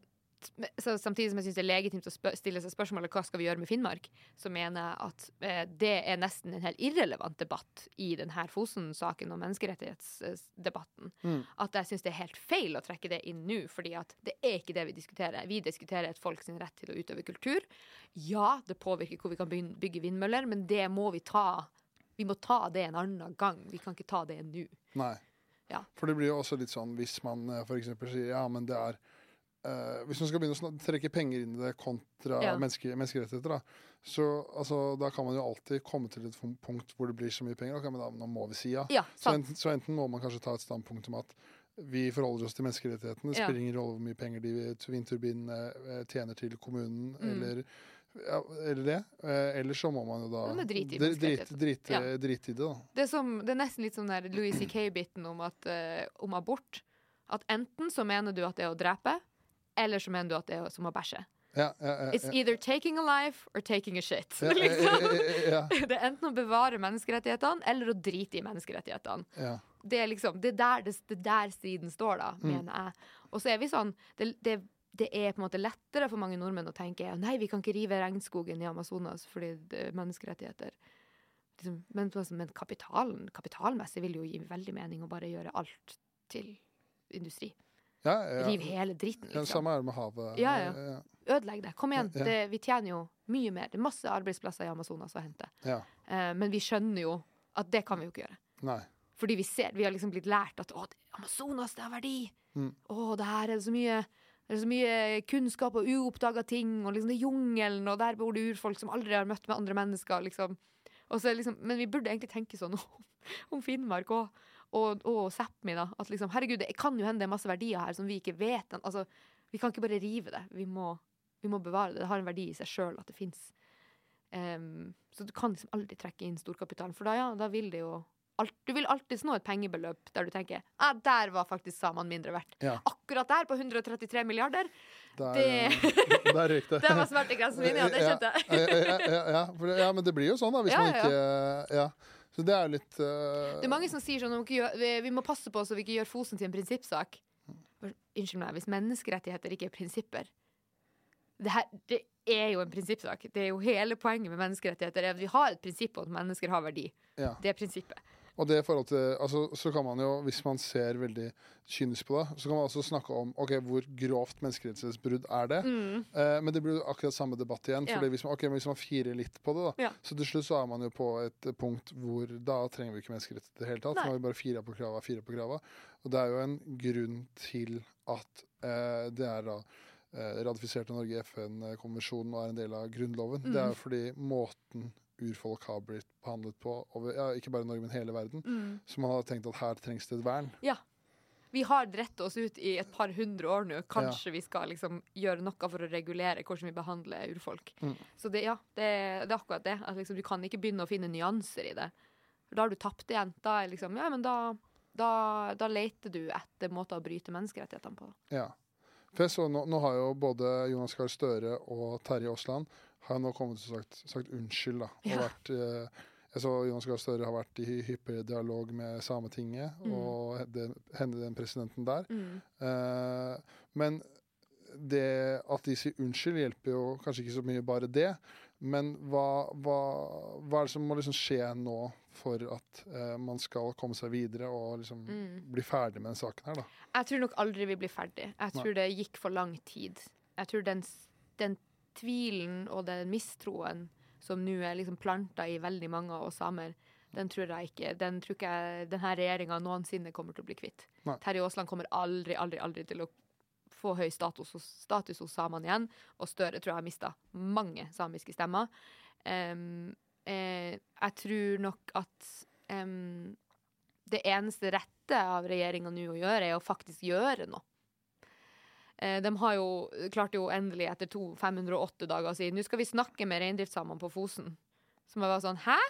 samtidig som jeg syns det er legitimt å stille seg spørsmålet hva skal vi gjøre med Finnmark, så mener jeg at eh, det er nesten en helt irrelevant debatt i denne Fosen-saken og menneskerettighetsdebatten. Mm. At jeg syns det er helt feil å trekke det inn nå, fordi at det er ikke det vi diskuterer. Vi diskuterer et folks rett til å utøve kultur. Ja, det påvirker hvor vi kan bygge vindmøller, men det må vi ta. Vi må ta det en annen gang. Vi kan ikke ta det nå. Nei. Ja. For det blir jo også litt sånn hvis man f.eks. for eksempel sier ja, men det er eh, Hvis man skal begynne å trekke penger inn i det kontra Ja. menneske, menneskerettigheter, da, så altså, da kan man jo alltid komme til et punkt hvor det blir så mye penger. Ok, men da nå må vi si ja. Ja, Så enten, så enten må man kanskje ta et standpunkt om at vi forholder oss til menneskerettighetene. Det Ja. spiller ingen rolle hvor mye penger de vindturbinene eh, tjener til kommunen, Mm. eller, ja, eller det. Eh, Eller så må man jo da Ja, men i dri- drit, drit, Ja. drit i det, da. Det er, som, det er nesten litt som der Louis C.K.-biten om, eh, om abort. At enten så mener du at det er å drepe, eller så mener du at det er som å bæsje. Ja, ja, ja, It's either taking a life or taking a shit. Liksom. Det er enten å bevare menneskerettighetene eller å drite i menneskerettighetene. ja. Det er liksom, det er der, det, det er der striden står, da, Mm. mener jeg. Og så er vi sånn det, det, det er på en måte lettere for mange nordmenn å tenke nei, vi kan ikke rive regnskogen i Amazonas fordi det er menneskerettigheter. Liksom, men, men kapitalen, kapitalmessig vil jo gi veldig mening å bare gjøre alt til industri. Ja, ja. Riv hele dritten, Liksom. Den samme er det med havet. Ja, ja. Ødelegg det. Kom igjen. Det, vi tjener jo mye mer. Det er masse arbeidsplasser i Amazonas å hente. ja. Eh, men vi skjønner jo at det kan vi jo ikke gjøre. Nei. Fordi vi ser, vi har liksom blitt lært at å, Amazonas, det har verdi. Mm. Å, det her er det så mye det er så mye kunnskap og uoppdaga ting, og liksom det er jungelen, og der bor det urfolk som aldri har møtt med andre mennesker, liksom. Liksom, men vi burde egentlig tenke sånn om, om Finnmark og, og, og Sápmi, da. At liksom, herregud, det kan jo hende det er masse verdier her som vi ikke vet. Altså, vi kan ikke bare rive det. Vi må, vi må bevare det. Det har en verdi i seg sjøl at det fins. så du kan liksom aldri trekke inn storkapitalen, for da, ja, da vil det jo alt, Du vil alltid nå et pengebeløp der du tenker ah, der var faktisk samene mindre verdt. Ja. Akkurat der, på 133 milliarder, Der, Det- der røyk det. det var smertegrensen min, ja. Det kjente jeg. Ja, ja, ja, men det blir jo sånn, da, hvis man ikke Ja. Så det er jo litt uh... Det er mange som sier sånn, «Nå må ikke gjøre- vi, vi må passe på så vi ikke gjør Fosen til en prinsippsak. Unnskyld meg, hvis menneskerettigheter ikke er prinsipper det her, det, er jo en prinsippsak. Det er jo hele poenget med menneskerettigheter. er at Vi har et prinsipp om at mennesker har verdi. Ja. Det er prinsippet. Og det i forhold til, altså, så kan man jo, hvis man ser veldig kynisk på det, så kan man også snakke om ok, hvor grovt menneskerettighetsbrudd er det. Eh, men det blir jo akkurat samme debatt igjen. Mm. Ja. fordi hvis man, ok, men hvis man firer litt på det, da, Ja. så til slutt så er man jo på et punkt hvor da trenger vi ikke menneskerettigheter i det hele tatt. Nei. Man nå har vi bare fire på krava, fire på krava. Og det er jo en grunn til at eh, det er da eh, ratifisert av Norge FN-konvensjonen og er en del av Grunnloven. Det er Mm. jo fordi måten urfolk har blitt behandlet på, over, ja, ikke bare i Norge, men hele verden. Mm. Så man har tenkt at her trengs det et vern. Vi har dritt oss ut i et par hundre år nå. Kanskje vi skal liksom gjøre noe for å regulere hvordan vi behandler urfolk. Mm. Så det, ja, det, det er akkurat det. At liksom, du kan ikke begynne å finne nyanser i det. For da har du tapt igjen. Da er liksom, ja, men da, da, da leter du etter måter å bryte menneskerettighetene på. Ja. For jeg så nå, nå har jo både Jonas Gahr Støre og Terje Aasland har nå kommet og sagt, sagt unnskyld. da. Og Ja. vært, eh, jeg så Jonas Gahr Støre har vært i hyppig dialog med Sametinget Mm. og den, henne, den presidenten der. Mm. Eh, men det at de sier unnskyld, hjelper jo kanskje ikke så mye bare det. Men hva, hva, hva er det som må liksom skje nå for at eh, man skal komme seg videre og liksom Mm. bli ferdig med den saken her, da? Jeg tror nok aldri vi blir ferdig. Jeg tror det gikk for lang tid. Jeg tror den, den tvilen og den mistroen som nå er liksom planta i veldig mange av oss samer, den tror jeg ikke Den tror ikke jeg denne regjeringa noensinne kommer til å bli kvitt. Nei. Terje Aasland kommer aldri, aldri, aldri til å få høy status status hos samene igjen. Og Støre tror jeg har mista mange samiske stemmer. Um, eh, jeg tror nok at um, det eneste rette av regjeringa nå å gjøre, er å faktisk gjøre noe. Eh, de har jo, klarte jo endelig etter to, 508 dager å si nå skal vi snakke med reindriftssamene på Fosen. Som jeg var sånn Hæ?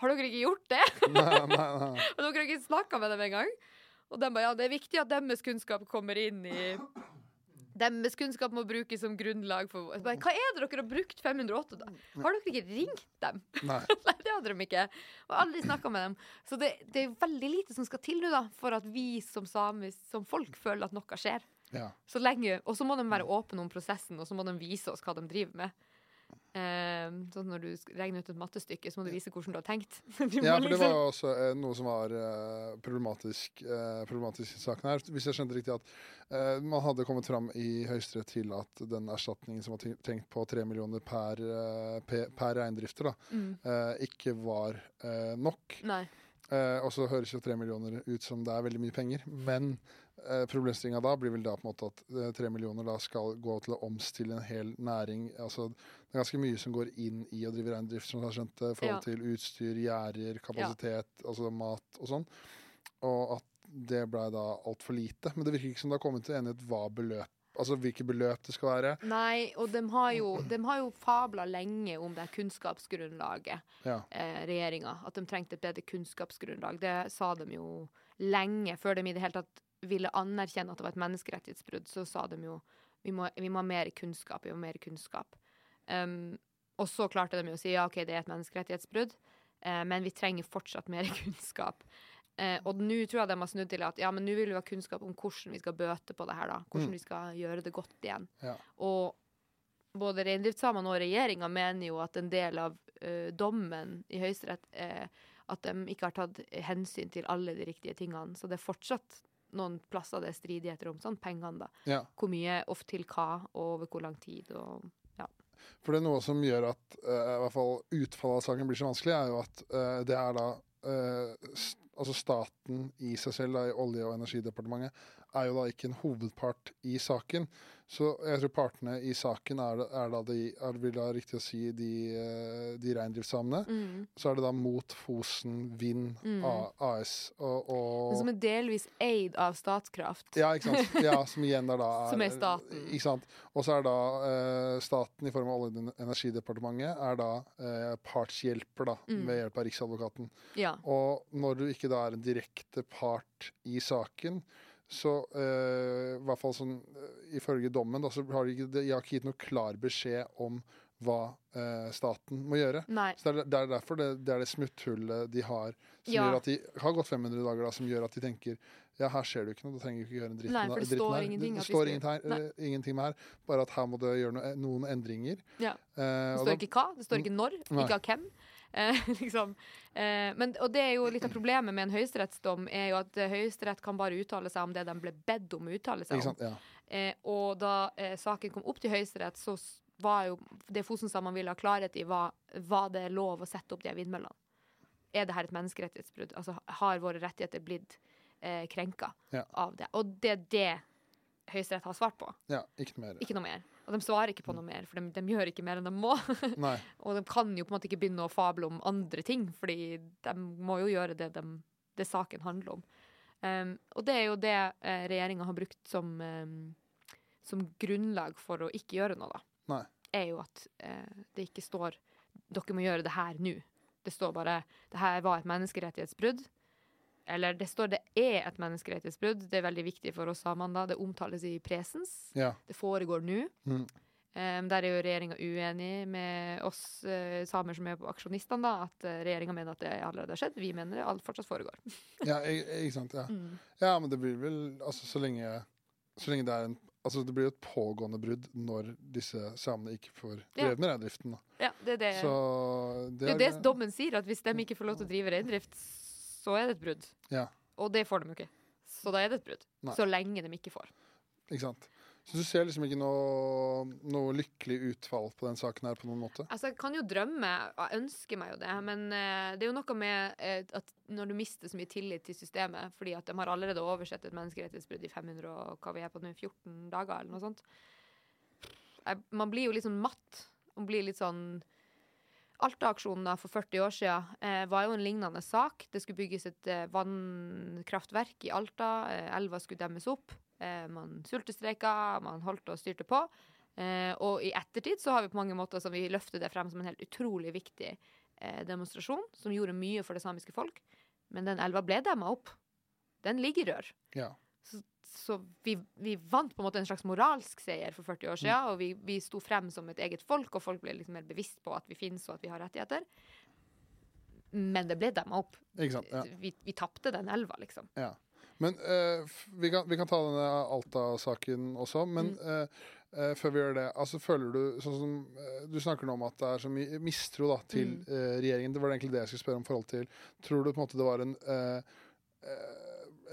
Har dere ikke gjort det? Nei, nei, nei. Og dere har ikke snakka med dem engang? Og de bare ja, det er viktig at deres kunnskap kommer inn i Deres kunnskap må brukes som grunnlag for bare, Hva er det dere har brukt 508 da? Har dere ikke ringt dem? nei. Nei, det hadde de ikke. Og aldri snakka med dem. Så det, det er veldig lite som skal til nå, da, for at vi som samer, som folk føler at noe skjer. Ja. Så lenge, og så må de være åpne om prosessen, og så må de vise oss hva de driver med. Eh, sånn når du regner ut et mattestykke, så må du vise hvordan du har tenkt. Du Ja, for det liksom- var jo også eh, noe som var eh, problematisk, eh, problematisk i saken her. Hvis jeg skjønte riktig at eh, man hadde kommet fram i Høyesterett til at den erstatningen som var tenkt på tre millioner per, eh, per reindrifter, da, mm. eh, ikke var eh, nok. Nei. Eh, og så høres jo tre millioner ut som det er veldig mye penger, men eh, problemstillinga da blir vel da på en måte at eh, tre millioner da skal gå til å omstille en hel næring. altså Det er ganske mye som går inn i å drive reindrift, som du har skjønt det, i forhold Ja. til utstyr, gjerder, kapasitet, altså mat og sånn. Og at det blei da altfor lite. Men det virker ikke som det har kommet til enighet hva beløp Altså hvilke beløp det skal være. Nei, og de har jo, de har jo fabla lenge om det kunnskapsgrunnlaget, Ja. eh, regjeringa. At de trengte et bedre kunnskapsgrunnlag. Det sa de jo lenge, før de i det hele tatt ville anerkjenne at det var et menneskerettighetsbrudd. Så sa de jo vi må, vi må ha mer kunnskap. Vi må ha mer kunnskap. Um, og så klarte de jo å si ja, OK, det er et menneskerettighetsbrudd, eh, men vi trenger fortsatt mer kunnskap. Eh, og nå tror jeg de har snudd til at ja, men nå vil vi ha kunnskap om hvordan vi skal bøte på det her. da. Hvordan Mm. vi skal gjøre det godt igjen. Ja. Og både reindriftssamene og regjeringa mener jo at en del av uh, dommen i Høyesterett er at de ikke har tatt hensyn til alle de riktige tingene. Så det er fortsatt noen plasser det er stridigheter om sånn pengene, da. ja. Hvor mye, ofte til hva, og over hvor lang tid. og For det er noe som gjør at uh, i hvert fall utfallet av saken blir så vanskelig, er jo at uh, det er da uh, st Altså staten i seg selv, da, i Olje- og energidepartementet, er jo da ikke en hovedpart i saken. Så jeg tror partene i saken er, er da de er det da riktig å si de, eh, de reindriftssamene. mm. Så er det da mot Fosen Vind Mm. AS. Og, og som er delvis eid av Statkraft. ja, ikke sant? Ja, som igjen er da Som er staten. Ikke sant? Og så er da eh, staten i form av Olje- og energidepartementet er da eh, partshjelper da, Mm. ved hjelp av Riksadvokaten. Ja. Og når du ikke da er en direkte part i saken, så eh, i hvert fall sånn eh, ifølge dommen, da, så har de ikke, de har ikke gitt noe klar beskjed om hva eh, staten må gjøre. Nei. Så det er, det er derfor det, det er det smutthullet de har, som Ja. gjør at de har gått 500 dager, da, som gjør at de tenker ja, her skjer det jo ikke noe, da trenger vi ikke gjøre en dritt Nei, for det står her. ingenting Det, står ingenting her, uh, ingenting med her, bare at her må det gjøre noe, noen endringer. Ja. Det står ikke hva, det står ikke når, Nei. ikke av hvem. Eh, liksom. eh, men, og det er jo litt av problemet med en høyesterettsdom, er jo at eh, Høyesterett kan bare uttale seg om det de ble bedt om å uttale seg om. Ja. Eh, og da eh, saken kom opp til Høyesterett, så var jo det Fosen-samene ville ha klarhet i, var var det lov å sette opp de vindmøllene. Er det her et menneskerettighetsbrudd? Altså, har våre rettigheter blitt eh, krenka Ja. av det? Og det er det Høyesterett har svart på. ja, ikke noe mer. Ikke noe mer. Og de svarer ikke på noe mer, for de, de gjør ikke mer enn de må. Og de kan jo på en måte ikke begynne å fable om andre ting, fordi de må jo gjøre det de, det saken handler om. Um, og det er jo det uh, regjeringa har brukt som, um, som grunnlag for å ikke gjøre noe, da. Nei. Er jo at uh, det ikke står 'dere må gjøre det her nå'. Det står bare 'det her var et menneskerettighetsbrudd'. Eller det står 'det er et menneskerettighetsbrudd'. Det er veldig viktig for oss samene. da. Det omtales i presens. Ja. Det foregår nå. Mm. Um, der er jo regjeringa uenig med oss uh, samer som er på aksjonistene, da, at uh, regjeringa mener at det allerede har skjedd. Vi mener det alt fortsatt foregår. ja, ikke sant. Ja. Mm. ja, men det blir vel altså så lenge, så lenge det er en Altså det blir jo et pågående brudd når disse samene ikke får drevet med reindriften. Ja, det er det. Så det er jo det dommen sier, at hvis de ikke får lov til å drive reindrift, så er det et brudd. Ja. Og det får de jo ikke. Så da er det et brudd. Nei. Så lenge de ikke får. Ikke sant. Så du ser liksom ikke noe, noe lykkelig utfall på den saken her på noen måte? Altså, jeg kan jo drømme, jeg ønsker meg jo det, men uh, det er jo noe med uh, at når du mister så mye tillit til systemet, fordi at de har allerede oversett et menneskerettighetsbrudd i 500 og hva vi er på nå, 14 dager eller noe sånt. Jeg, man blir jo litt sånn matt. Man blir litt sånn Alta-aksjonen for 40 år siden eh, var jo en lignende sak. Det skulle bygges et eh, vannkraftverk i Alta. Eh, elva skulle demmes opp. Eh, man sultestreika, man holdt og styrte på. Eh, og i ettertid så har vi på mange måter som vi løfter det frem som en helt utrolig viktig eh, demonstrasjon, som gjorde mye for det samiske folk. Men den elva ble demma opp. Den ligger i rør. Ja. Så, så vi, vi vant på en måte en slags moralsk seier for 40 år siden, og vi, vi sto frem som et eget folk, og folk ble liksom mer bevisst på at vi finnes og at vi har rettigheter. Men det ble demma opp. Sant. Ja. Vi, vi tapte den elva, liksom. ja. Men uh, vi, kan, vi kan ta denne Alta-saken også, men Mm. uh, uh, før vi gjør det, altså føler du sånn som Du snakker nå om at det er så mye mistro da, til Mm. regjeringen. Det var egentlig det jeg skulle spørre om forhold til. Tror du på en måte det var en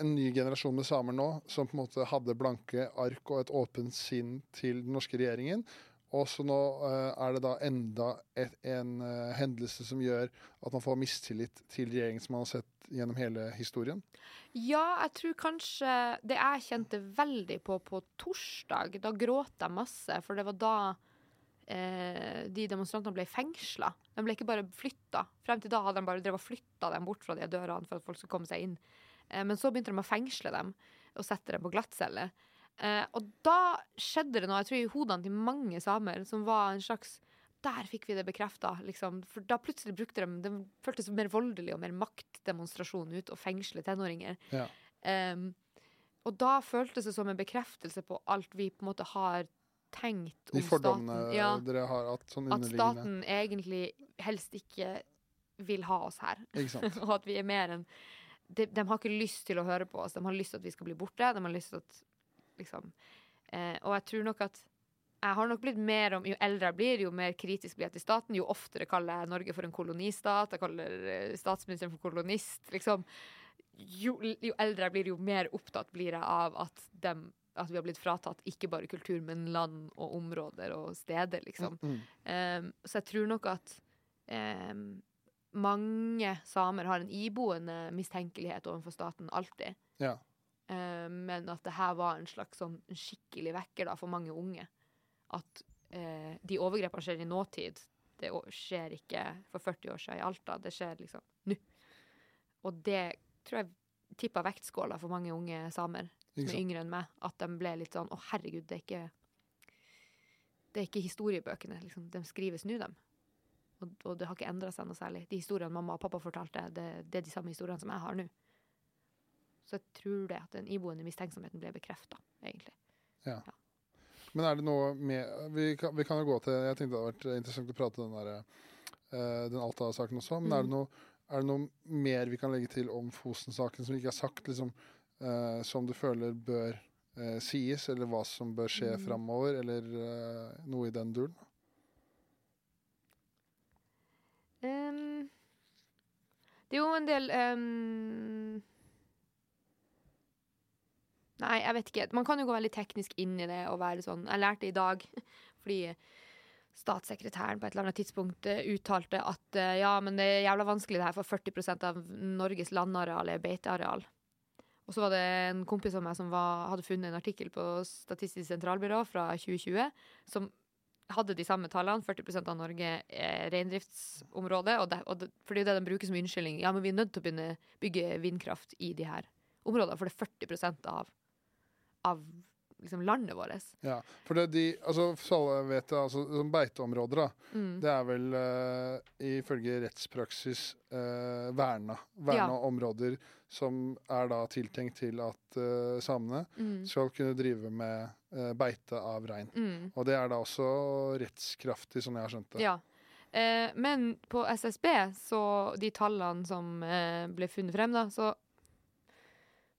en ny generasjon med samer nå som på en måte hadde blanke ark og et åpent sinn til den norske regjeringen. Og så nå uh, er det da enda et, en uh, hendelse som gjør at man får mistillit til regjeringen som man har sett gjennom hele historien. Ja, jeg tror kanskje Det jeg kjente veldig på på torsdag, da gråt jeg masse, for det var da eh, de demonstrantene ble fengsla. De ble ikke bare flytta. Frem til da hadde de bare drevet flytta dem bort fra de dørene for at folk skulle komme seg inn. Eh, men så begynte de å fengsle dem og sette dem på glattcelle. Eh, og da skjedde det noe, jeg tror i hodene til mange samer, som var en slags der fikk vi det bekrefta. Liksom. For da plutselig brukte de Det føltes mer voldelig og mer maktdemonstrasjon ut å fengsle tenåringer. Ja. Um, og da føltes det som en bekreftelse på alt vi på en måte har tenkt De om fordommene staten. Ja, dere har hatt sånn at staten egentlig helst ikke vil ha oss her. Og at vi er mer enn de, de har ikke lyst til å høre på oss. De har lyst til at vi skal bli borte. De har lyst til at liksom eh, Og jeg tror nok at jeg har nok blitt mer om, Jo eldre jeg blir, jo mer kritisk blir jeg til staten. Jo oftere kaller jeg Norge for en kolonistat. Jeg kaller eh, statsministeren for kolonist. liksom. Jo, jo eldre jeg blir, jo mer opptatt blir jeg av at, dem, at vi har blitt fratatt ikke bare kultur, men land og områder og steder, liksom. Mm. Um, så jeg tror nok at um, mange samer har en iboende mistenkelighet overfor staten alltid. Ja. Um, men at det her var en slags sånn skikkelig vekker da, for mange unge. At eh, de overgrepene skjer i nåtid. Det skjer ikke for 40 år siden i Alta. Det skjer liksom nå. Og det tror jeg tippa vektskåla for mange unge samer som er yngre enn meg. At de ble litt sånn Å, herregud, det er ikke Det er ikke historiebøkene. Liksom. De skrives nå, dem. Og, og det har ikke endra seg noe særlig. De historiene mamma og pappa fortalte, det, det er de samme historiene som jeg har nå. Så jeg tror det at den iboende mistenksomheten ble bekrefta, egentlig. Ja. Men er det noe med vi kan, vi kan jo gå til Jeg tenkte det hadde vært interessant å prate den der, eh, den Alta-saken også. Men er, det Mm. noe, er det noe mer vi kan legge til om Fosen-saken som ikke er sagt, liksom, eh, som du føler bør eh, sies, eller hva som bør skje Mm. framover, eller eh, noe i den duren? Det er jo en del um Nei, jeg vet ikke. Man kan jo gå veldig teknisk inn i det og være sånn Jeg lærte det i dag fordi statssekretæren på et eller annet tidspunkt eh, uttalte at eh, ja, men det er jævla vanskelig det her, for 40% av Norges landareal er beiteareal. Og så var det en kompis av meg som var, hadde funnet en artikkel på Statistisk sentralbyrå fra 2020 som hadde de samme tallene. 40% av Norge er reindriftsområde. Og det, og det, for det jo det de bruker som unnskyldning. Ja, men vi er nødt til å begynne bygge vindkraft i de her områdene, for det er 40 av, av liksom landet vårt. Ja, for det de, altså, så alle vet det, altså, som beiteområder, da, Mm. det er vel uh, ifølge rettspraksis uh, verna, verna Ja. områder som er da tiltenkt til at uh, samene Mm. skal kunne drive med uh, beite av rein. Mm. Og det er da også rettskraftig, som jeg har skjønt det. Ja. Eh, men på SSB, så de tallene som ble funnet frem, da, så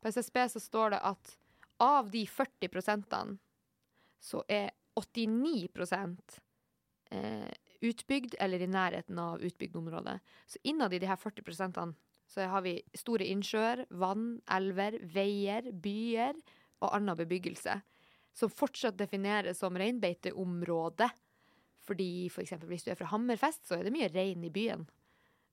På SSB så står det at av de 40 prosentene, så er 89 eh, utbygd eller i nærheten av utbygd område. Så innad i de her 40 prosentene så har vi store innsjøer, vann, elver, veier, byer og annen bebyggelse. Som fortsatt defineres som reinbeiteområde. Fordi for eksempel hvis du er fra Hammerfest, så er det mye rein i byen.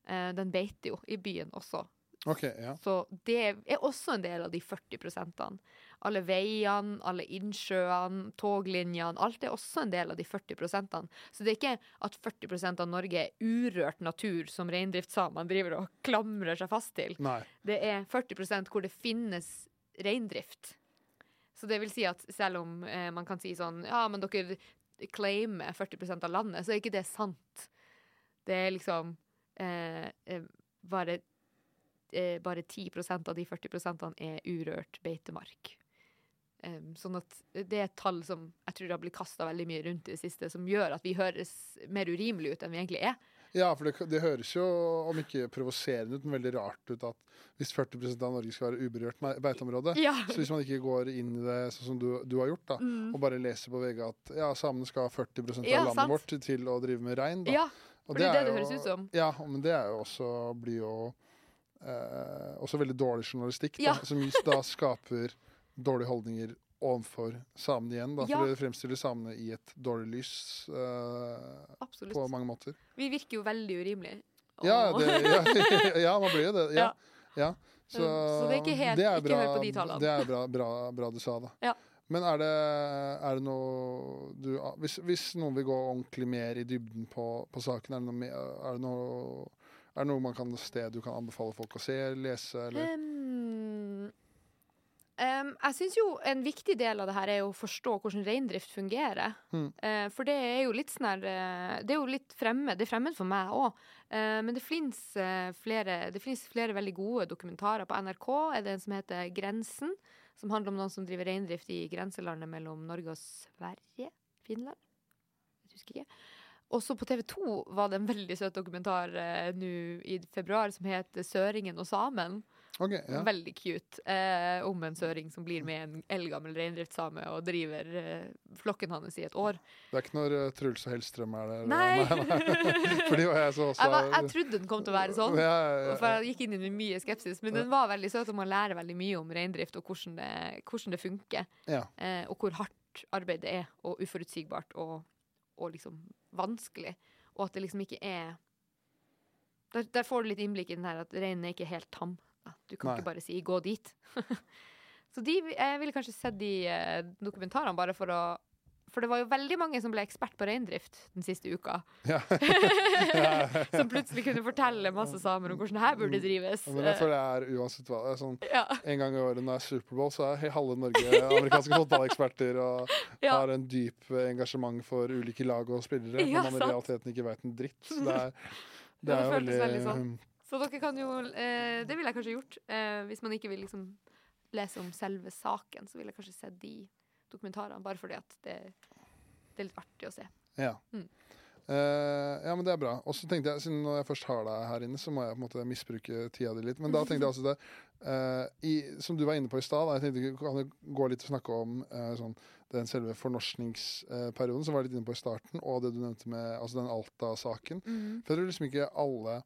Eh, den beiter jo i byen også. Ok, ja. Så det er også en del av de 40 prosentene. Alle veiene, alle innsjøene, toglinjene. Alt er også en del av de 40 prosentene. Så det er ikke at 40% av Norge er urørt natur som reindriftssamene driver og klamrer seg fast til. Nei. Det er 40% hvor det finnes reindrift. Så det vil si at selv om eh, man kan si sånn Ja, men dere claimer 40% av landet, så er ikke det sant. Det er liksom eh, eh, bare eh, bare 10% av de 40% er urørt beitemark. Um, sånn at det er et tall som jeg tror har blitt kasta veldig mye rundt i det siste, som gjør at vi høres mer urimelige ut enn vi egentlig er. Ja, for det, det høres jo, om ikke provoserende ut, men veldig rart ut at hvis 40% av Norge skal være uberørt beiteområde, Ja. så hvis man ikke går inn i det sånn som du, du har gjort, da, Mm. og bare leser på VG at ja, samene skal ha 40% av Ja, landet sant. vårt til å drive med rein, da. ja, for det er det det høres ut som. Ja, men det er jo også blir jo eh, også veldig dårlig journalistikk, da, Ja. som da skaper dårlige holdninger overfor samene igjen. Da, Ja. For det fremstiller samene i et dårlig lys eh, på mange måter. Vi virker jo veldig urimelige. Ja, det, ja, ja, man blir jo det. Ja. ja. Så, Så det er ikke helt- er ikke hør på de tallene. Det er bra, bra, bra du sa, da. Ja. Men er det, er det noe du hvis, hvis noen vil gå ordentlig mer i dybden på, på saken, er det, noe, er, det noe, er det noe man kan sted du kan anbefale folk å se, lese, eller Um, um, jeg syns jo en viktig del av det her er å forstå hvordan reindrift fungerer. Mm. Uh, for det er jo litt sånn her eh, Det er jo litt fremmed. Det er fremmed for meg òg. men det fins flere, finnes flere veldig gode dokumentarer. På NRK er det en som heter Grensen, som handler om noen som driver reindrift i grenselandet mellom Norge og Sverige? Finland? Jeg husker ikke. Også på TV 2 var det en veldig søt dokumentar eh, nå i februar som het 'Søringen og samen'. Okay, Ja. Veldig cute. Eh, om en søring som blir med en eldgammel reindriftssame og driver eh, flokken hans i et år. Det er ikke når uh, Truls og Hellstrøm er der? Nei! nei, de var jeg så også Jeg, var, jeg trodde den kom til å være sånn. Ja, ja, For jeg gikk inn med mye skepsis. Men den var veldig søt, og man lærer veldig mye om reindrift og hvordan det, hvordan det funker. ja. Eh, og hvor hardt arbeidet er, og uforutsigbart og, og liksom vanskelig. Og at det liksom ikke er Der, der får du litt innblikk i den her at reinen er ikke helt tam. Du kan Nei. ikke bare si 'gå dit'. Så de, jeg ville kanskje sett de eh, dokumentarene bare for å For det var jo veldig mange som ble ekspert på reindrift den siste uka. ja. som plutselig kunne fortelle masse samer om hvordan det her burde drives. Men jeg føler jeg er uansett hva. Sånn, ja, en gang i året når det er Superbowl, så er halve Norge amerikanske fotballeksperter og ja. har en dyp eh, engasjement for ulike lag og spillere, Ja, når man i realiteten ikke veit en dritt. Så det er, det det er veldig, veldig sånn. Så dere kan jo eh, Det ville jeg kanskje gjort. Eh, hvis man ikke vil liksom lese om selve saken, så ville jeg kanskje sett de dokumentarene, bare fordi at det, det er litt artig å se. Ja. Mm. Uh, ja, men det er bra. Og så tenkte jeg, siden når jeg først har deg her inne, så må jeg på en måte misbruke tida di litt. Men da tenkte jeg altså det uh, i, Som du var inne på i stad, jeg tenkte kan du gå litt og snakke om uh, sånn, den selve fornorskningsperioden som var litt inne på i starten, og det du nevnte med altså den Alta-saken. Mm. For jeg tror liksom ikke alle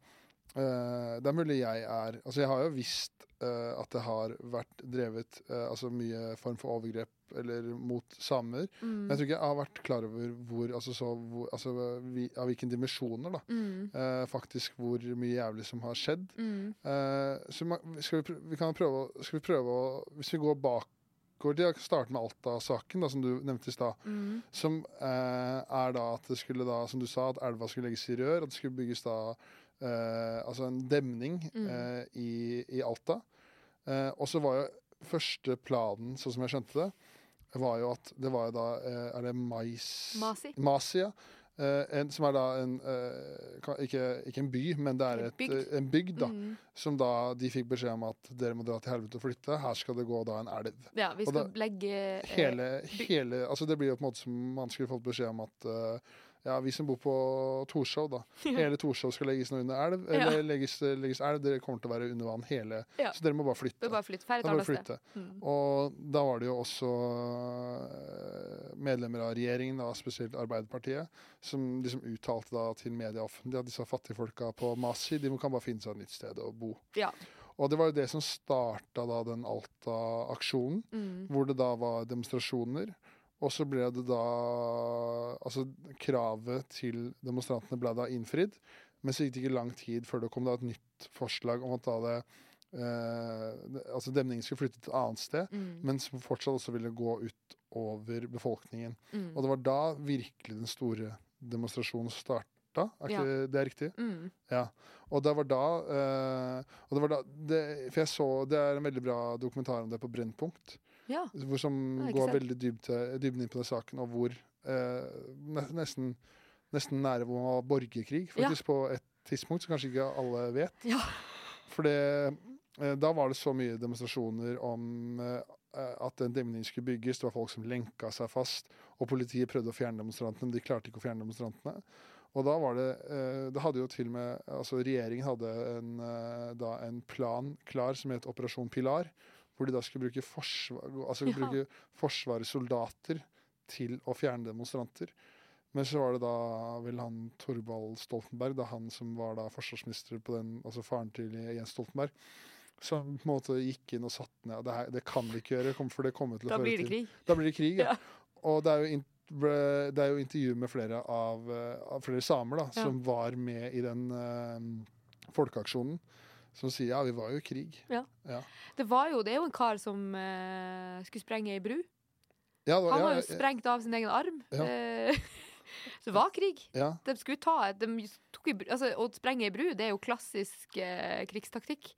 eh, Det er mulig jeg er Altså, jeg har jo visst uh, at det har vært drevet uh, altså mye form for overgrep eller mot samer. Mm. Men jeg tror ikke jeg har vært klar over hvor, altså, så, hvor, altså, vi, av hvilke dimensjoner, da. Mm. Faktisk hvor mye jævlig som har skjedd. Mm. Så skal vi, vi kan prøve, skal vi prøve å Hvis vi går bakover til starte med Alta-saken, som du nevnte i stad. Mm. Som eh, er da at det skulle da, som du sa, at elva skulle legges i rør. At det skulle bygges da eh, altså en demning Mm. eh, i, i Alta. Eh, og så var jo første planen, sånn som jeg skjønte det, var jo at det var jo da eh, Er det mais... Masi. Masi, ja. Eh, en, som er da en eh, ikke, ikke en by, men det er et, bygd. en bygd, da. Mm. Som da de fikk beskjed om at dere må dra til helvete og flytte. Her skal det gå da en elv. Ja, vi skal skal legge Hele, hele Altså det blir jo på en måte som man skulle fått beskjed om at ja, vi som bor på Torshov, da. Hele Torshov skal legges nå under elv. Ja. Eller legges, legges elv. Dere kommer til å være under vann hele Ja. Så dere må bare flytte. Bare flytte. Da bare flytte. Mm. Og da var det jo også eh, medlemmer av regjeringen, da, spesielt Arbeiderpartiet, som liksom uttalte da til media offentlig at disse fattigfolka på Masi de kan bare finne seg et nytt sted å bo. Ja. Og det var jo det som starta da den Alta-aksjonen, Mm. hvor det da var demonstrasjoner. Og så ble det da Altså, kravet til demonstrantene ble da innfridd. Men så gikk det ikke lang tid før det kom da et nytt forslag om at da det eh, Altså demningen skulle flytte til et annet sted, Mm. men som fortsatt også ville gå ut over befolkningen. Mm. Og det var da virkelig den store demonstrasjonen starta. Er Ja. ikke det er riktig? Mm. Og det var da, eh, og det var da det, For jeg så Det er en veldig bra dokumentar om det på Brennpunkt. Ja. Hvor som går veldig dypt, dybden inn på den saken, og hvor eh, nesten, nesten nære hvor man var borgerkrig, Ja. faktisk, på et tidspunkt som kanskje ikke alle vet. Ja. For det, eh, da var det så mye demonstrasjoner om eh, at den demning skulle bygges. Det var folk som lenka seg fast, og politiet prøvde å fjerne demonstrantene, men de klarte ikke å fjerne demonstrantene. Og da var det eh, Det hadde jo til og med Altså regjeringen hadde en, eh, da en plan klar som het Operasjon Pilar, hvor de da skulle bruke forsvar, altså Ja. bruke Forsvarets soldater til å fjerne demonstranter. Men så var det da vel han Torvald Stoltenberg, da han som var da forsvarsminister på den, altså faren til Jens Stoltenberg, som på en måte gikk inn og satte ned Det, her, det kan vi ikke gjøre, for det kommer til å Da føre blir det til krig. da blir det krig, ja. Ja. Og det er jo, det er jo intervju med flere av, eh, av flere samer da, Ja. som var med i den uh, folkeaksjonen. Som sier ja, vi var jo i krig. Det var jo, det er jo en kar som uh, skulle sprenge ei bru. Ja, det var- Han ja, jo sprengt av sin egen arm. Ja. Eh, så det var krig. ja, De skulle ta de i, altså, Å sprenge ei bru, det er jo klassisk uh, krigstaktikk.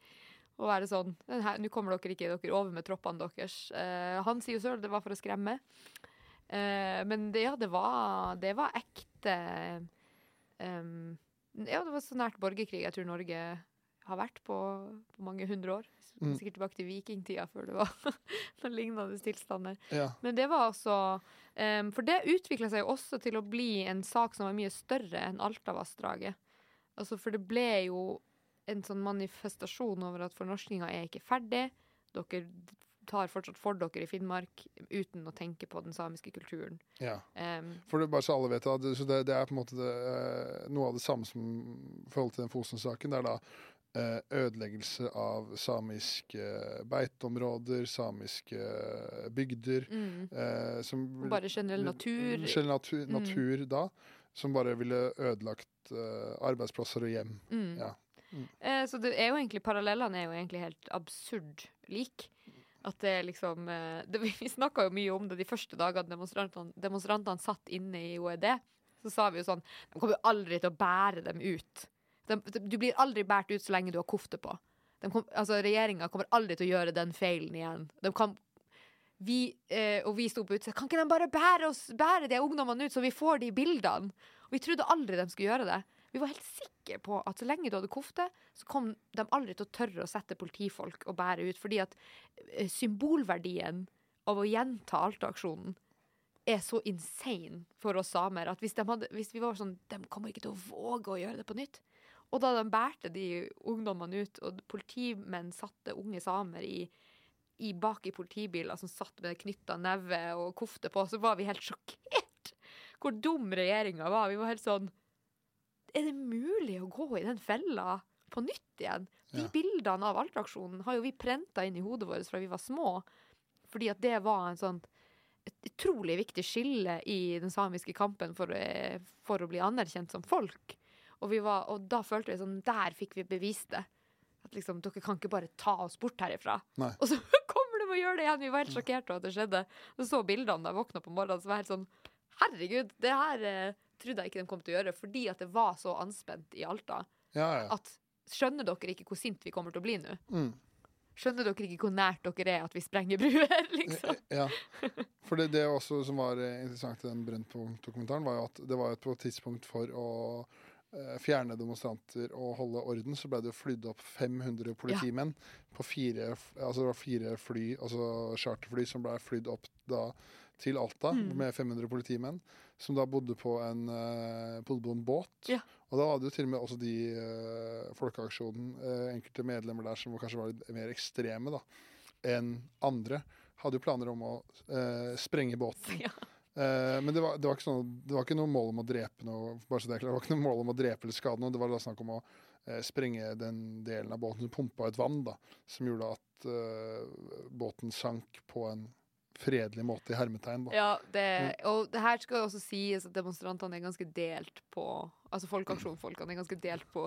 Å være sånn Nå kommer dere ikke dere over med troppene deres. Uh, han sier jo sjøl det var for å skremme. Men det, ja, det var, det var ekte um, Ja, det var så nært borgerkrig jeg tror Norge har vært på, på mange hundre år. Mm. Sikkert tilbake til vikingtida før det var noen lignende tilstander. ja. Men det var altså um, For det utvikla seg jo også til å bli en sak som var mye større enn Altavassdraget. Altså, for det ble jo en sånn manifestasjon over at fornorskinga er ikke ferdig. Dere tar fortsatt for dere i Finnmark uten å tenke på den samiske kulturen. ja. Um, For det, bare så alle vet det, så det, det er på en måte det, eh, noe av det samme som i forhold til den Fosen-saken. Det er da ødeleggelse av samiske beiteområder, samiske bygder. mm, eh, som bare generell natur. Generell natur, Mm. natur da, som bare ville ødelagt eh, arbeidsplasser og hjem. Mm. Ja. Mm. Eh, så det er jo egentlig, parallellene er jo egentlig helt absurd lik. At det liksom eh, det, Vi snakka jo mye om det de første dagene demonstrantene, demonstrantene satt inne i OED. Så sa vi jo sånn De kommer jo aldri til å bære dem ut. De, du blir aldri båret ut så lenge du har kofte på. Kom, altså Regjeringa kommer aldri til å gjøre den feilen igjen. De kan vi, eh, og vi sto på utsida. Kan ikke de bare bære, oss, bære de ungdommene ut, så vi får de bildene? Og vi trodde aldri de skulle gjøre det. Vi var helt sikre på at så lenge du hadde kofte, så kom de aldri til å tørre å sette politifolk og bære ut. Fordi at eh, symbolverdien av å gjenta Alta-aksjonen er så insane for oss samer at hvis, de hadde, hvis vi var sånn De kommer ikke til å våge å gjøre det på nytt. Og da de bærte de ungdommene ut, og politimenn satte unge samer i, i bak i politibiler som satt med knytta neve og kofte på, så var vi helt sjokkert hvor dum regjeringa var. Vi var helt sånn Er det mulig å gå i den fella på nytt igjen? De Ja. bildene av Alta-aksjonen har jo vi prenta inn i hodet vårt fra vi var små, fordi at det var en sånn et utrolig viktig skille i den samiske kampen for, eh, for å bli anerkjent som folk. Og, vi var, og da følte vi sånn Der fikk vi bevist det. At liksom, dere kan ikke bare ta oss bort herifra. Nei. Og så kommer de og gjør det igjen! Vi var helt sjokkerte over at det skjedde. Og så bildene da jeg våkna på morgenen, så var jeg helt sånn Herregud, det her eh, trodde jeg ikke de kom til å gjøre, fordi at det var så anspent i Alta. Ja, ja. At skjønner dere ikke hvor sint vi kommer til å bli nå? Mm. Skjønner dere ikke hvor nært dere er at vi sprenger bruer, liksom? Ja. For det, det også som var eh, interessant i den Brennpunkt-dokumentaren, var jo at det var et tidspunkt for å fjerne demonstranter og holde orden, så ble det jo flydd opp 500 politimenn på fire, altså det var fire fly, altså charterfly som ble flydd opp da til Alta Mm. med 500 politimenn, som da bodde på en, eh, bodde på en båt. Ja. Og da hadde jo til og med også de uh, Folkeaksjonen, eh, enkelte medlemmer der som kanskje var litt mer ekstreme da, enn andre, hadde jo planer om å eh, sprenge båten. Ja. Eh, men det var, det, var ikke sånn, det var ikke noe mål om å drepe noe bare så det er klart, det var ikke noe mål om å drepe eller skade noe. Det var da snakk om å uh, sprenge den delen av båten som pumpa ut vann, da, som gjorde at uh, båten sank på en fredelig måte, i hermetegn. Da. Ja, det, og det her skal også sies at demonstrantene er ganske delt på Altså folkeaksjonfolkene er ganske delt på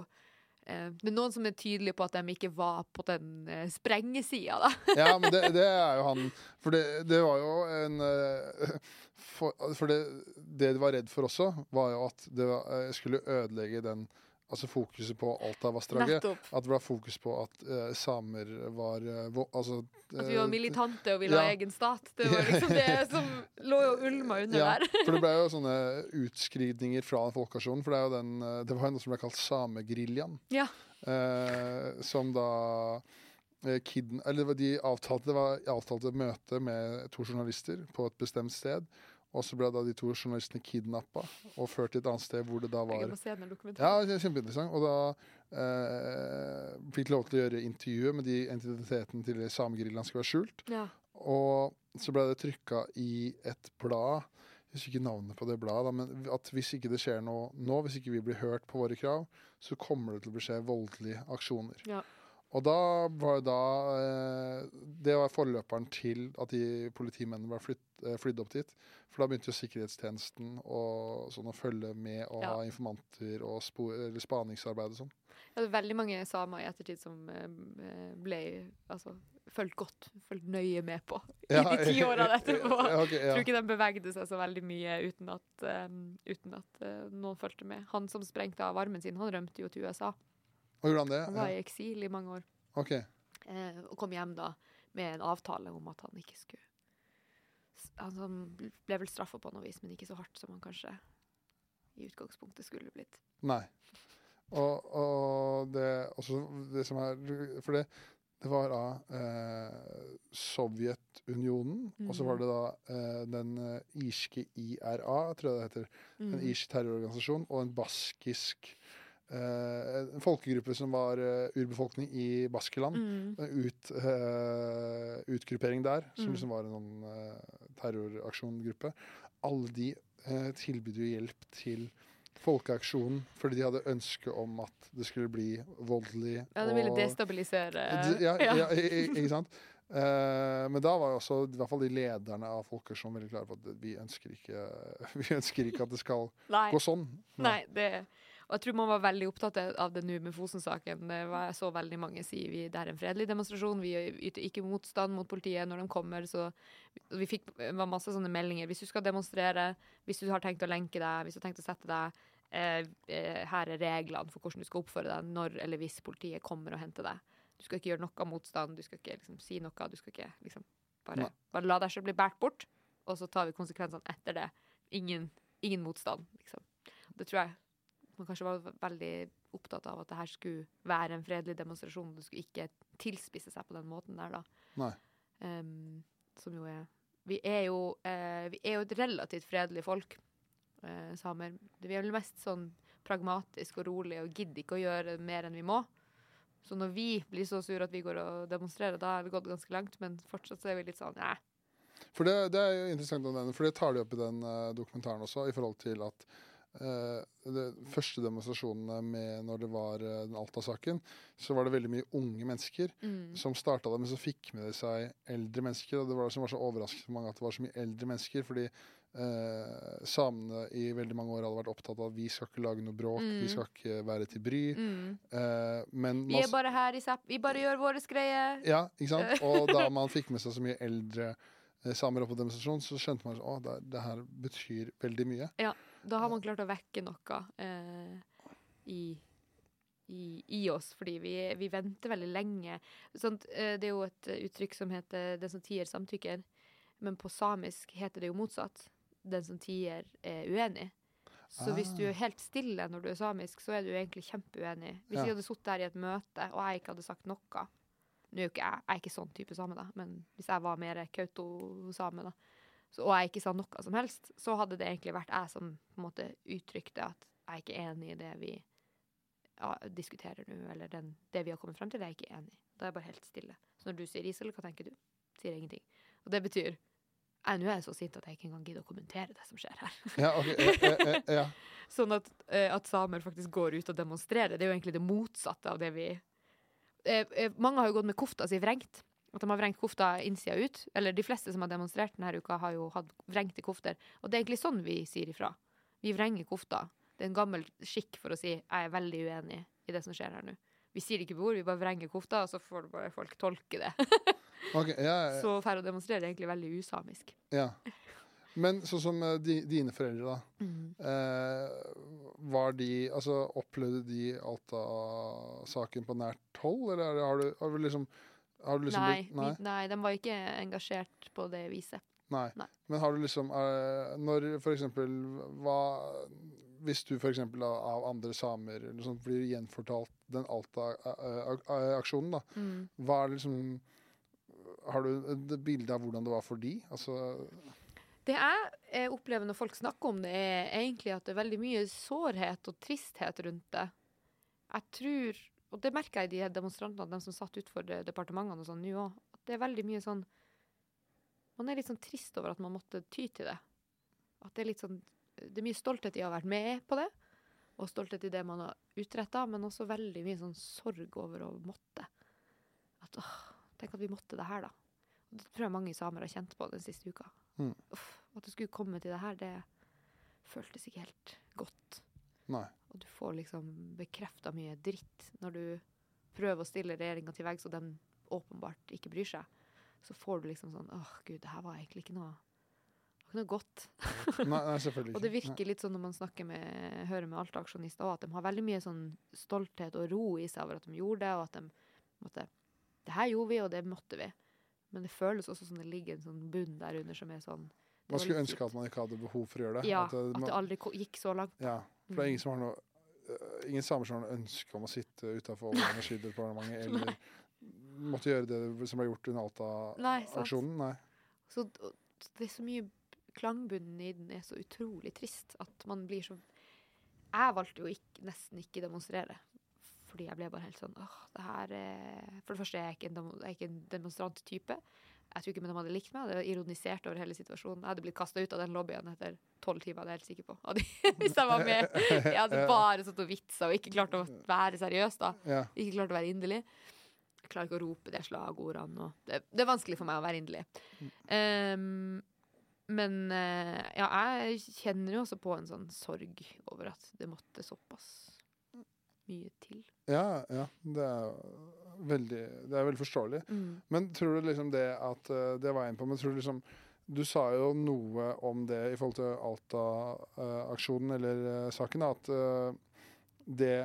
eh, er noen som er tydelige på at de ikke var på den eh, sprengesida, da. Ja, men det, det er jo han For det, det var jo en eh, For, for det, det de var redd for også, var jo at det var, skulle ødelegge den Altså fokuset på Altavassdraget. At det var fokus på at uh, samer var uh, altså, At vi var eh, militante og ville ha egen stat. Det var liksom det som lå og ulma under Ja, der. for det ble jo sånne utskrivninger fra den folkeaksjonen. For det, er jo den, det var jo noe som ble kalt Samegeriljaen. Ja. Som da kidn... Eller de avtalte, det var avtalte møte med to journalister på et bestemt sted. Og så ble da de to journalistene kidnappa og ført til et annet sted hvor det da var Jeg må se den Ja, det er kjempeinteressant. Og da eh, fikk lov til å gjøre intervjuet med de identiteten til samegerillaen skulle være skjult. Ja. Og så ble det trykka i et blad, jeg husker ikke navnet på det bladet, men at hvis ikke det skjer noe nå, hvis ikke vi blir hørt på våre krav, så kommer det til å skje voldelige aksjoner. Ja. Og da var jo da eh, Det var forløperen til at de politimennene ble flytt, eh, flydd opp dit. For da begynte jo sikkerhetstjenesten og sånn å følge med og Ja. ha informanter og spo, eller spaningsarbeid og sånn. Ja, det er veldig mange samer i ettertid som eh, ble altså, fulgt godt, fulgt nøye med på i de ti årene etterpå. Ja, ok, Jeg ja. tror ikke de bevegde seg så veldig mye uten at, um, uten at uh, noen fulgte med. Han som sprengte av armen sin, han rømte jo til USA. Og gjorde han det? Han var i eksil i mange år. Ok. Eh, og kom hjem da med en avtale om at han ikke skulle Han ble vel straffa på noe vis, men ikke så hardt som han kanskje i utgangspunktet skulle blitt. Nei. Og, og det, også det som er For det, det var da eh, Sovjetunionen, og så var det da eh, den eh, irske IRA, tror jeg det heter. En Mm. irsk terrororganisasjon, og en baskisk eh, En folkegruppe som var eh, urbefolkning i Baskeland. Mm. En Ut, eh, utgruppering der, som Mm. liksom var en sånn eh, terroraksjongruppe. Alle de eh, tilbød jo hjelp til folkeaksjonen fordi de hadde ønske om at det skulle bli voldelig. Ja, det ville og- destabilisere ja, ja, i- ikke sant? Uh, men da var jo også i hvert fall de lederne av folkeaksjonen veldig klare på at vi ønsker ikke, vi ønsker ikke at det skal Nei. gå sånn. Nei, det og jeg tror man var veldig opptatt av det nå med Fosen-saken. Det var Jeg så veldig mange si vi, det er en fredelig demonstrasjon, vi yter ikke motstand mot politiet når de kommer. Så vi fikk var masse sånne meldinger. Hvis du skal demonstrere, hvis du har tenkt å lenke deg, hvis du har tenkt å sette deg eh, eh, Her er reglene for hvordan du skal oppføre deg når eller hvis politiet kommer og henter deg. Du skal ikke gjøre noe motstand, du skal ikke liksom, si noe. Du skal ikke liksom bare, bare la deg selv bli båret bort, og så tar vi konsekvensene etter det. Ingen, ingen motstand, liksom. Det tror jeg man kanskje var veldig opptatt av at det her skulle være en fredelig demonstrasjon. Det skulle ikke tilspisse seg på den måten der, da. Em, som jo er vi er jo, uh, vi er jo et relativt fredelig folk, uh, samer. Vi er vel mest sånn pragmatisk og rolig og gidder ikke å gjøre mer enn vi må. Så når vi blir så sure at vi går og demonstrerer, da er det gått ganske langt. Men fortsatt så er vi litt sånn Nei. For det, det er interessant å nevne, for det tar de opp i den uh, dokumentaren også, i forhold til at de første demonstrasjonene med når det var eh, den Alta-saken, så var det veldig mye unge mennesker Mm. som starta det, men så fikk med seg eldre mennesker. Og det var det som var så overraskende for mange at det var så mye eldre mennesker. fordi eh, samene i veldig mange år hadde vært opptatt av at vi skal ikke lage noe bråk, Mm. vi skal ikke være til bry. Mm. Eh, men Vi er bare her i Zapp. Vi bare gjør våre greier. ja, ikke sant? Og da man fikk med seg så mye eldre eh, samer opp på demonstrasjon, så skjønte man at det, det her betyr veldig mye. Da har man klart å vekke noe eh, i, i, i oss, fordi vi, vi venter veldig lenge. Sånt, eh, det er jo et uttrykk som heter 'den som tier, samtykker', men på samisk heter det jo motsatt. 'Den som tier, er uenig'. Så hvis du Ah. er helt stille når du er samisk, så er du egentlig kjempeuenig. Hvis Ja. jeg hadde sittet her i et møte, og jeg ikke hadde sagt noe Nå er jo ikke jeg, jeg er ikke sånn type same, da, men hvis jeg var mer Kautokeino-same, da, så, og jeg ikke sa noe som helst, så hadde det egentlig vært jeg som på en måte uttrykte at jeg er ikke enig i det vi ja, diskuterer nå, eller den, det vi har kommet frem til, det er jeg ikke enig i. Da er jeg bare helt stille. Så når du sier Isel, hva tenker du? Sier ingenting. Og det betyr «Nei, Nå er jeg så sint at jeg ikke engang gidder å kommentere det som skjer her. Ja, ok, eh, eh, ja. Sånn at, eh, at samer faktisk går ut og demonstrerer. Det er jo egentlig det motsatte av det vi eh, eh, Mange har jo gått med kofta si vrengt. At de har vrengt kofta innsida ut. Eller de fleste som har demonstrert denne uka, har jo hatt vrengte kofter. Og det er egentlig sånn vi sier ifra. Vi vrenger kofta. Det er en gammel skikk for å si 'jeg er veldig uenig i det som skjer her nå'. Vi sier det ikke på ord, vi bare vrenger kofta, og så får bare folk tolke det. okay, ja, ja, Så for å demonstrere er egentlig veldig usamisk. ja. Men sånn som eh, di, dine foreldre, da. Eh, var de Altså, opplevde de Alta-saken på nært hold, eller er har du, har du liksom liksom nei, blitt- nei, nei, de var ikke engasjert på det viset. nei. nei. Men har du liksom eh, Når for eksempel hva Hvis du for eksempel av, av andre samer sånt blir gjenfortalt den Alta-aksjonen, da. Mm. Hva er det liksom Har du et bilde av hvordan det var for de? Altså Det jeg eh, opplever når folk snakker om det, er egentlig at det er veldig mye sårhet og tristhet rundt det. Jeg tror, og det merker jeg i de demonstrantene, de som satt utfor de- departementene og sånn nå òg, at det er veldig mye sånn Man er litt sånn trist over at man måtte ty til det. At det er litt sånn Det er mye stolthet i å ha vært med på det, og stolthet i det man har utretta, men også veldig mye sånn sorg over å måtte. At åh, tenk at vi måtte det her, da. Og det tror jeg mange samer har kjent på den siste uka. Mm. Uff, at det skulle komme til det her, det føltes ikke helt godt. Nei. Og du får liksom bekrefta mye dritt når du prøver å stille regjeringa til veggs, og den åpenbart ikke bryr seg. Så får du liksom sånn åh gud, det her var egentlig ikke noe, ikke noe godt. Nei, nei selvfølgelig ikke. Og det virker litt sånn når man snakker med, hører med Alta-aksjonister at de har veldig mye sånn stolthet og ro i seg over at de gjorde det, og at de måtte Det her gjorde vi, og det måtte vi. Men det føles også som det ligger en sånn bunn der under som er sånn Man skulle ønske at man ikke hadde behov for å gjøre det. Ja, At det- at det aldri gikk så langt. Ja, for det er Mm. ingen som har noe øh, Ingen samer som har noe ønske om å sitte utafor Olje- og energidepartementet eller måtte gjøre det som ble gjort under. Alta-aksjonen. Nei. Så det er så mye Klangbunnen i den er så utrolig trist at man blir så Jeg valgte jo ikke, nesten ikke demonstrere. Fordi jeg ble bare helt sånn åh, det her er For det første er jeg ikke en demonstranttype. Jeg tror ikke de hadde likt meg. Jeg hadde ironisert over hele situasjonen. Jeg hadde blitt kasta ut av den lobbyen etter tolv timer, det er jeg helt sikker på. Hadde, hvis jeg var med. Jeg hadde bare stått og vitsa og ikke klart å være seriøs, da. Ikke klart å være inderlig. Jeg klarer ikke å rope de slagordene. Og det, det er vanskelig for meg å være inderlig. Um, men eh, ja, jeg kjenner jo også på en sånn sorg over at det måtte såpass mye til. ja, ja. Det er veldig, det er veldig forståelig. Men tror du liksom det at øh, Det var jeg inne på, men tror du liksom Du sa jo noe om det i forhold til Alta-aksjonen, eller uh, saken, at uh, det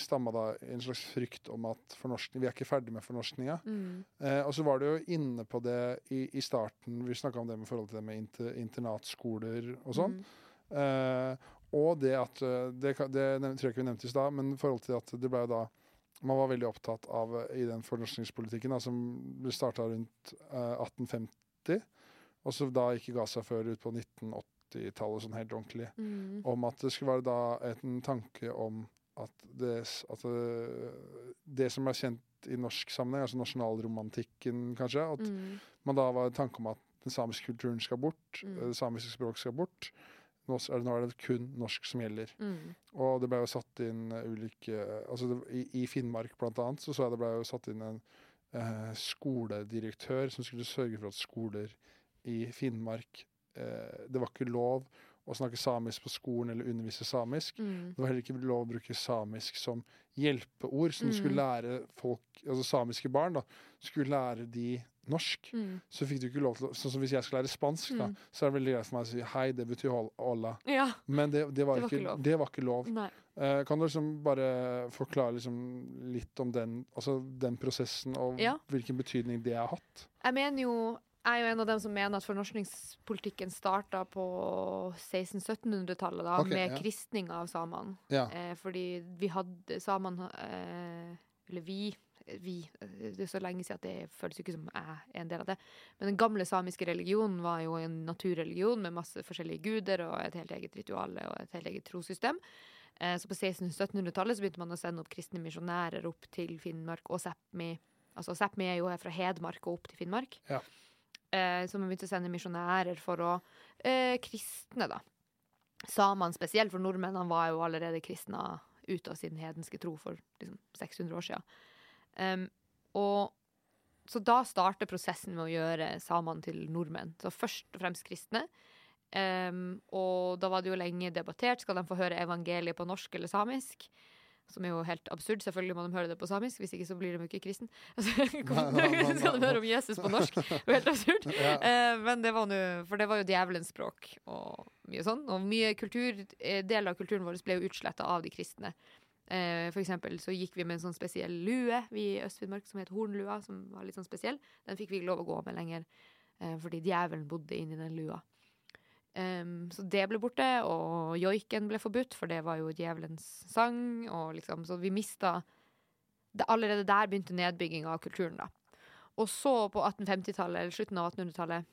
stamma da i en slags frykt om at fornorskning, vi er ikke ferdig med fornorskninga. Mm. Eh, og så var du jo inne på det i, i starten, vi snakka om det med forhold til det med inter, internatskoler og sånn. Mm. Eh, og det at eh, Det, det tror jeg ikke vi nevnte i stad, men i forhold til at det ble jo da Man var veldig opptatt av eh, i den fornorskningspolitikken da, som ble starta rundt eh, 1850, og så da ikke ga seg før ut på 1980-tallet sånn helt ordentlig. Mm. Om at det skulle være da en tanke om at det, at det, det som er kjent i norsk sammenheng, altså nasjonalromantikken kanskje, at Mm. man da var en tanke om at den samiske kulturen skal bort, Mm. det samiske språket skal bort. Nå er det, nå er det kun norsk som gjelder. Mm. Og det ble jo satt inn eh, ulike altså det, i, I Finnmark blant annet så så jeg det ble jo satt inn en eh, skoledirektør som skulle sørge for at skoler i Finnmark eh, Det var ikke lov å snakke samisk på skolen eller undervise samisk. Mm. Det var heller ikke lov å bruke samisk som hjelpeord, som mm. skulle lære folk, altså samiske barn, da, skulle lære de norsk. Mm. Så fikk du ikke lov til Sånn som hvis jeg skal lære spansk, da, Mm. så er det veldig greit for meg å si hei, det betyr hola. Ja. Men det, det, var, Det var ikke, lov. det var ikke lov. Eh, kan du liksom bare forklare liksom litt om den, altså den prosessen, og Ja. hvilken betydning det har hatt? Jeg mener jo jeg er jo en av dem som mener at fornorskningspolitikken starta på 1600-1700-tallet, da, Ok, med ja. kristning av samene. Ja. Eh, fordi vi hadde samene eh, Eller vi. Vi. eh, Det er så lenge siden at det føles jo ikke som jeg er en del av det. Men den gamle samiske religionen var jo en naturreligion med masse forskjellige guder og et helt eget ritual og et helt eget trossystem. Eh, så på 1600-1700-tallet så begynte man å sende opp kristne misjonærer opp til Finnmark og Sápmi. Altså Sápmi er jo fra Hedmark og opp til Finnmark. Ja. Eh, så man begynte å sende misjonærer for å eh, kristne, da. Samene spesielt, for nordmennene var jo allerede kristna ut av sin hedenske tro for liksom, 600 år siden. Em, og så da starter prosessen med å gjøre samene til nordmenn. Så først og fremst kristne. Um, og da var det jo lenge debattert. Skal de få høre evangeliet på norsk eller samisk? Som er jo helt absurd. Selvfølgelig må de høre det på samisk, hvis ikke så blir de jo ikke kristne. Altså, skal de høre om Jesus på norsk? Det er helt absurd. Ja. Eh, men det var nå For det var jo djevelens språk og mye sånn. Og mye kultur, eh, deler av kulturen vår ble jo utsletta av de kristne. Eh, for eksempel så gikk vi med en sånn spesiell lue vi i Øst-Finnmark som het hornlua, som var litt sånn spesiell. Den fikk vi ikke lov å gå med lenger, eh, fordi djevelen bodde inni den lua. Så det ble borte, og joiken ble forbudt, for det var jo djevelens sang. Og liksom, så vi mista Allerede der begynte nedbygging av kulturen, da. Og så på 1850-tallet, eller slutten av 1800-tallet,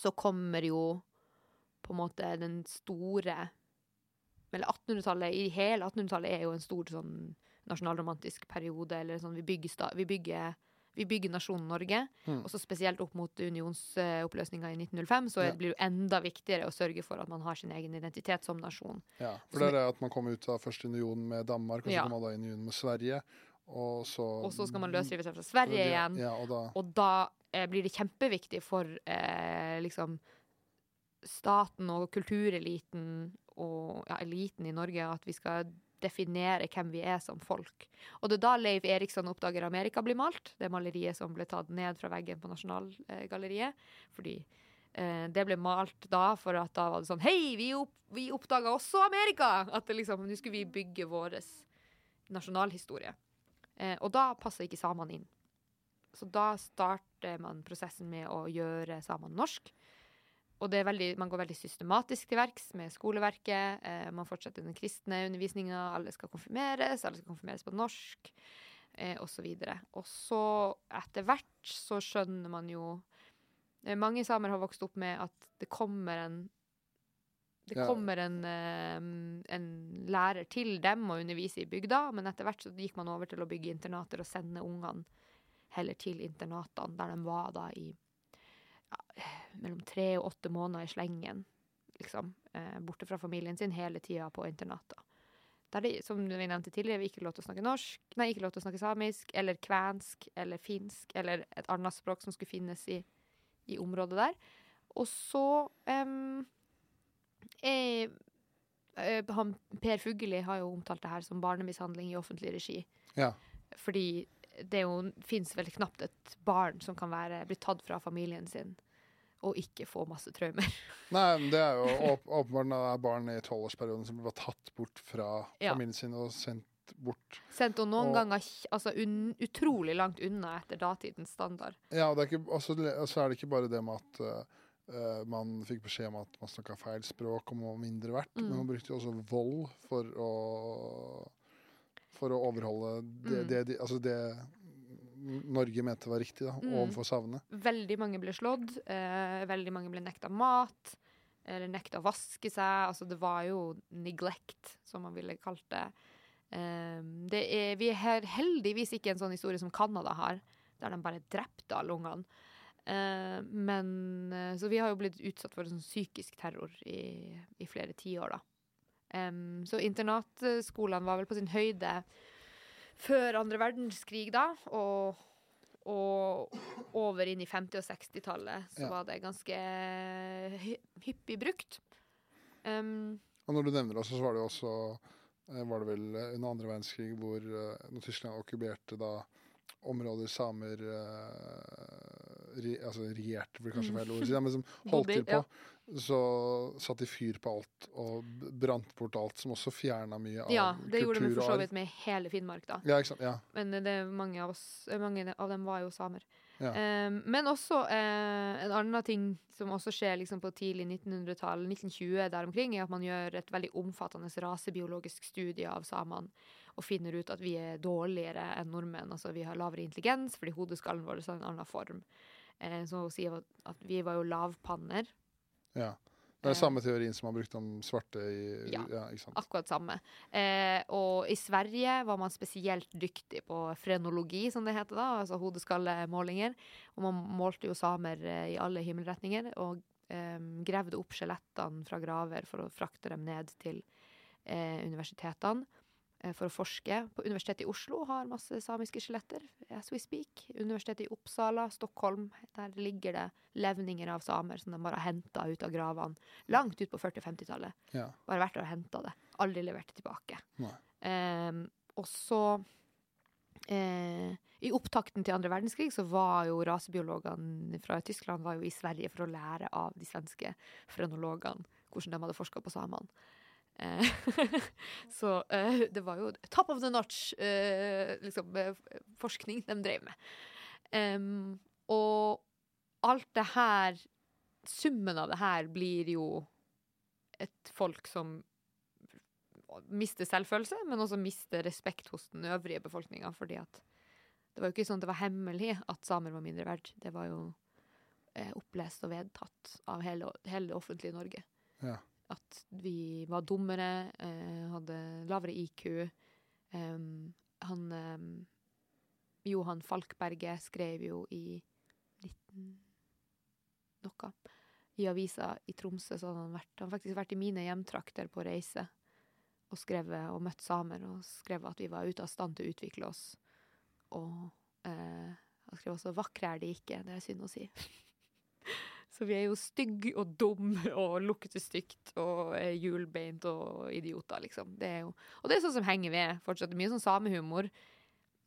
så kommer jo på en måte den store Eller 1800-tallet, i hele 1800-tallet er jo en stor sånn nasjonalromantisk periode, eller sånn vi bygger, sta, vi bygger vi bygger nasjonen Norge, Mm. og så spesielt opp mot unionsoppløsninga i 1905, så Ja. blir det enda viktigere å sørge for at man har sin egen identitet som nasjon. Ja, for det er det at man kom ut av første union med Danmark, og så Ja. kom man da inn i union med Sverige, og så Og så skal man løsrive seg fra Sverige igjen. Ja, og da Og da eh, blir det kjempeviktig for eh, liksom staten og kultureliten og ja, eliten i Norge at vi skal definere hvem vi er som folk. Og det er da Leiv Eriksson oppdager Amerika blir malt. Det maleriet som ble tatt ned fra veggen på Nasjonalgalleriet. Fordi eh, det ble malt da for at da var det sånn Hei, vi, opp, vi oppdaga også Amerika! At det liksom, nå skulle vi bygge vår nasjonalhistorie. Eh, og da passer ikke samene inn. Så da starter man prosessen med å gjøre samene norsk. Og det veldig, man går veldig systematisk til verks med skoleverket. Eh, man fortsetter den kristne undervisninga. Alle skal konfirmeres, alle skal konfirmeres på norsk, eh, osv. Og så etter hvert så skjønner man jo eh, Mange samer har vokst opp med at det kommer en det kommer en, eh, en lærer til dem å undervise i bygda, men etter hvert så gikk man over til å bygge internater og sende ungene heller til internatene, der de var da i ja, mellom tre og åtte måneder i slengen, liksom, eh, borte fra familien sin hele tida på internater. Der det, som vi nevnte tidligere, ikke lov til å snakke norsk, nei, ikke lov til å snakke samisk, eller kvensk, eller finsk, eller et annet språk som skulle finnes i, i området der. Og så em, eh, eh, han, Per Fugelli har jo omtalt det her som barnemishandling i offentlig regi. Ja. Fordi det jo fins vel knapt et barn som kan være, bli tatt fra familien sin og ikke få masse traumer. Nei, men det er jo åp åpenbart når barn i tolvårsperioden som blir tatt bort fra Ja. familien sin og sendt bort. Sendt og noen Og- ganger altså un, utrolig langt unna etter datidens standard. Ja, og det ikke, altså, så er det ikke bare det med at uh, man fikk beskjed om at man snakka feil språk og var mindre verdt, Mm. men man brukte jo også vold for å for å overholde det, Mm. det, de, altså det Norge mente var riktig da, Mm. overfor savnet. Veldig mange ble slått. Eh, veldig mange ble nekta mat. Eller nekta å vaske seg. Altså, det var jo neglect, som man ville kalt det. Eh, det er, vi har heldigvis ikke en sånn historie som Canada har, der de bare drepte alle ungene. Eh, men Så vi har jo blitt utsatt for sånn psykisk terror i, i flere tiår, da. Em, så internatskolene var vel på sin høyde før andre verdenskrig, da. Og, og over inn i 50- og 60-tallet så Ja. var det ganske hyppig brukt. Um, Og når du nevner det, så var det jo også eh, var det vel eh, under andre verdenskrig hvor eh, når Tyskland okkuperte da områder samer eh, ri, altså regjerte, blir kanskje feil ord å si, men som holdt til på, så satte de fyr på alt og brant bort alt, som også fjerna mye av ja, det gjorde de for så vidt med hele Finnmark, da. Ja, ikke sant. Ja. Men det mange av oss Mange av dem var jo samer. Ja. Um, men også eh, en annen ting som også skjer liksom på tidlig 1900-tall, 1920 der omkring, er at man gjør et veldig omfattende rasebiologisk studie av samene og finner ut at vi er dårligere enn nordmenn. Altså vi har lavere intelligens fordi hodeskallen vår har en annen form. Eh, så hun sier at vi var jo lavpanner. ja. Det er Eh. samme teorien som man brukte om svarte i Ja. ja. Akkurat samme. Eh, og i Sverige var man spesielt dyktig på frenologi, som det heter da, altså hodeskallemålinger. Og man målte jo samer eh, i alle himmelretninger, og eh, gravde opp skjelettene fra graver for å frakte dem ned til eh, universitetene for å forske. På Universitetet i Oslo har masse samiske skjeletter, as we speak. Universitetet i Oppsala, Stockholm, der ligger det levninger av samer som de bare har henta ut av gravene langt ut på 40- og 50-tallet Ja. bare vært der og henta det. Aldri levert det tilbake. Ehm, og så eh, I opptakten til andre verdenskrig så var jo rasebiologene fra Tyskland var jo i Sverige for å lære av de svenske frenologene hvordan de hadde forska på samene. Eh, så eh, det var jo top of the notch eh, liksom, forskning de drev med. Um, og alt det her Summen av det her blir jo et folk som mister selvfølelse, men også mister respekt hos den øvrige befolkninga. Fordi at det var jo ikke sånn at det var hemmelig at samer var mindre verdt. Det var jo eh, opplest og vedtatt av hele, hele det offentlige Norge. Ja. At vi var dummere, eh, hadde lavere IQ. Han Johan Falkberget skrev jo i 19 noe. I avisa i Tromsø så hadde han vært Han faktisk vært i mine hjemtrakter på reise og skrevet og møtt samer og skrev at vi var ute av stand til å utvikle oss. Og eh, han skrev også 'vakre er de ikke'. Det er synd å si. Så vi er jo stygge og dumme og lukter stygt og er hjulbeint og idioter, liksom. Det er jo, og det er sånn som henger ved fortsatt. Mye sånn samehumor.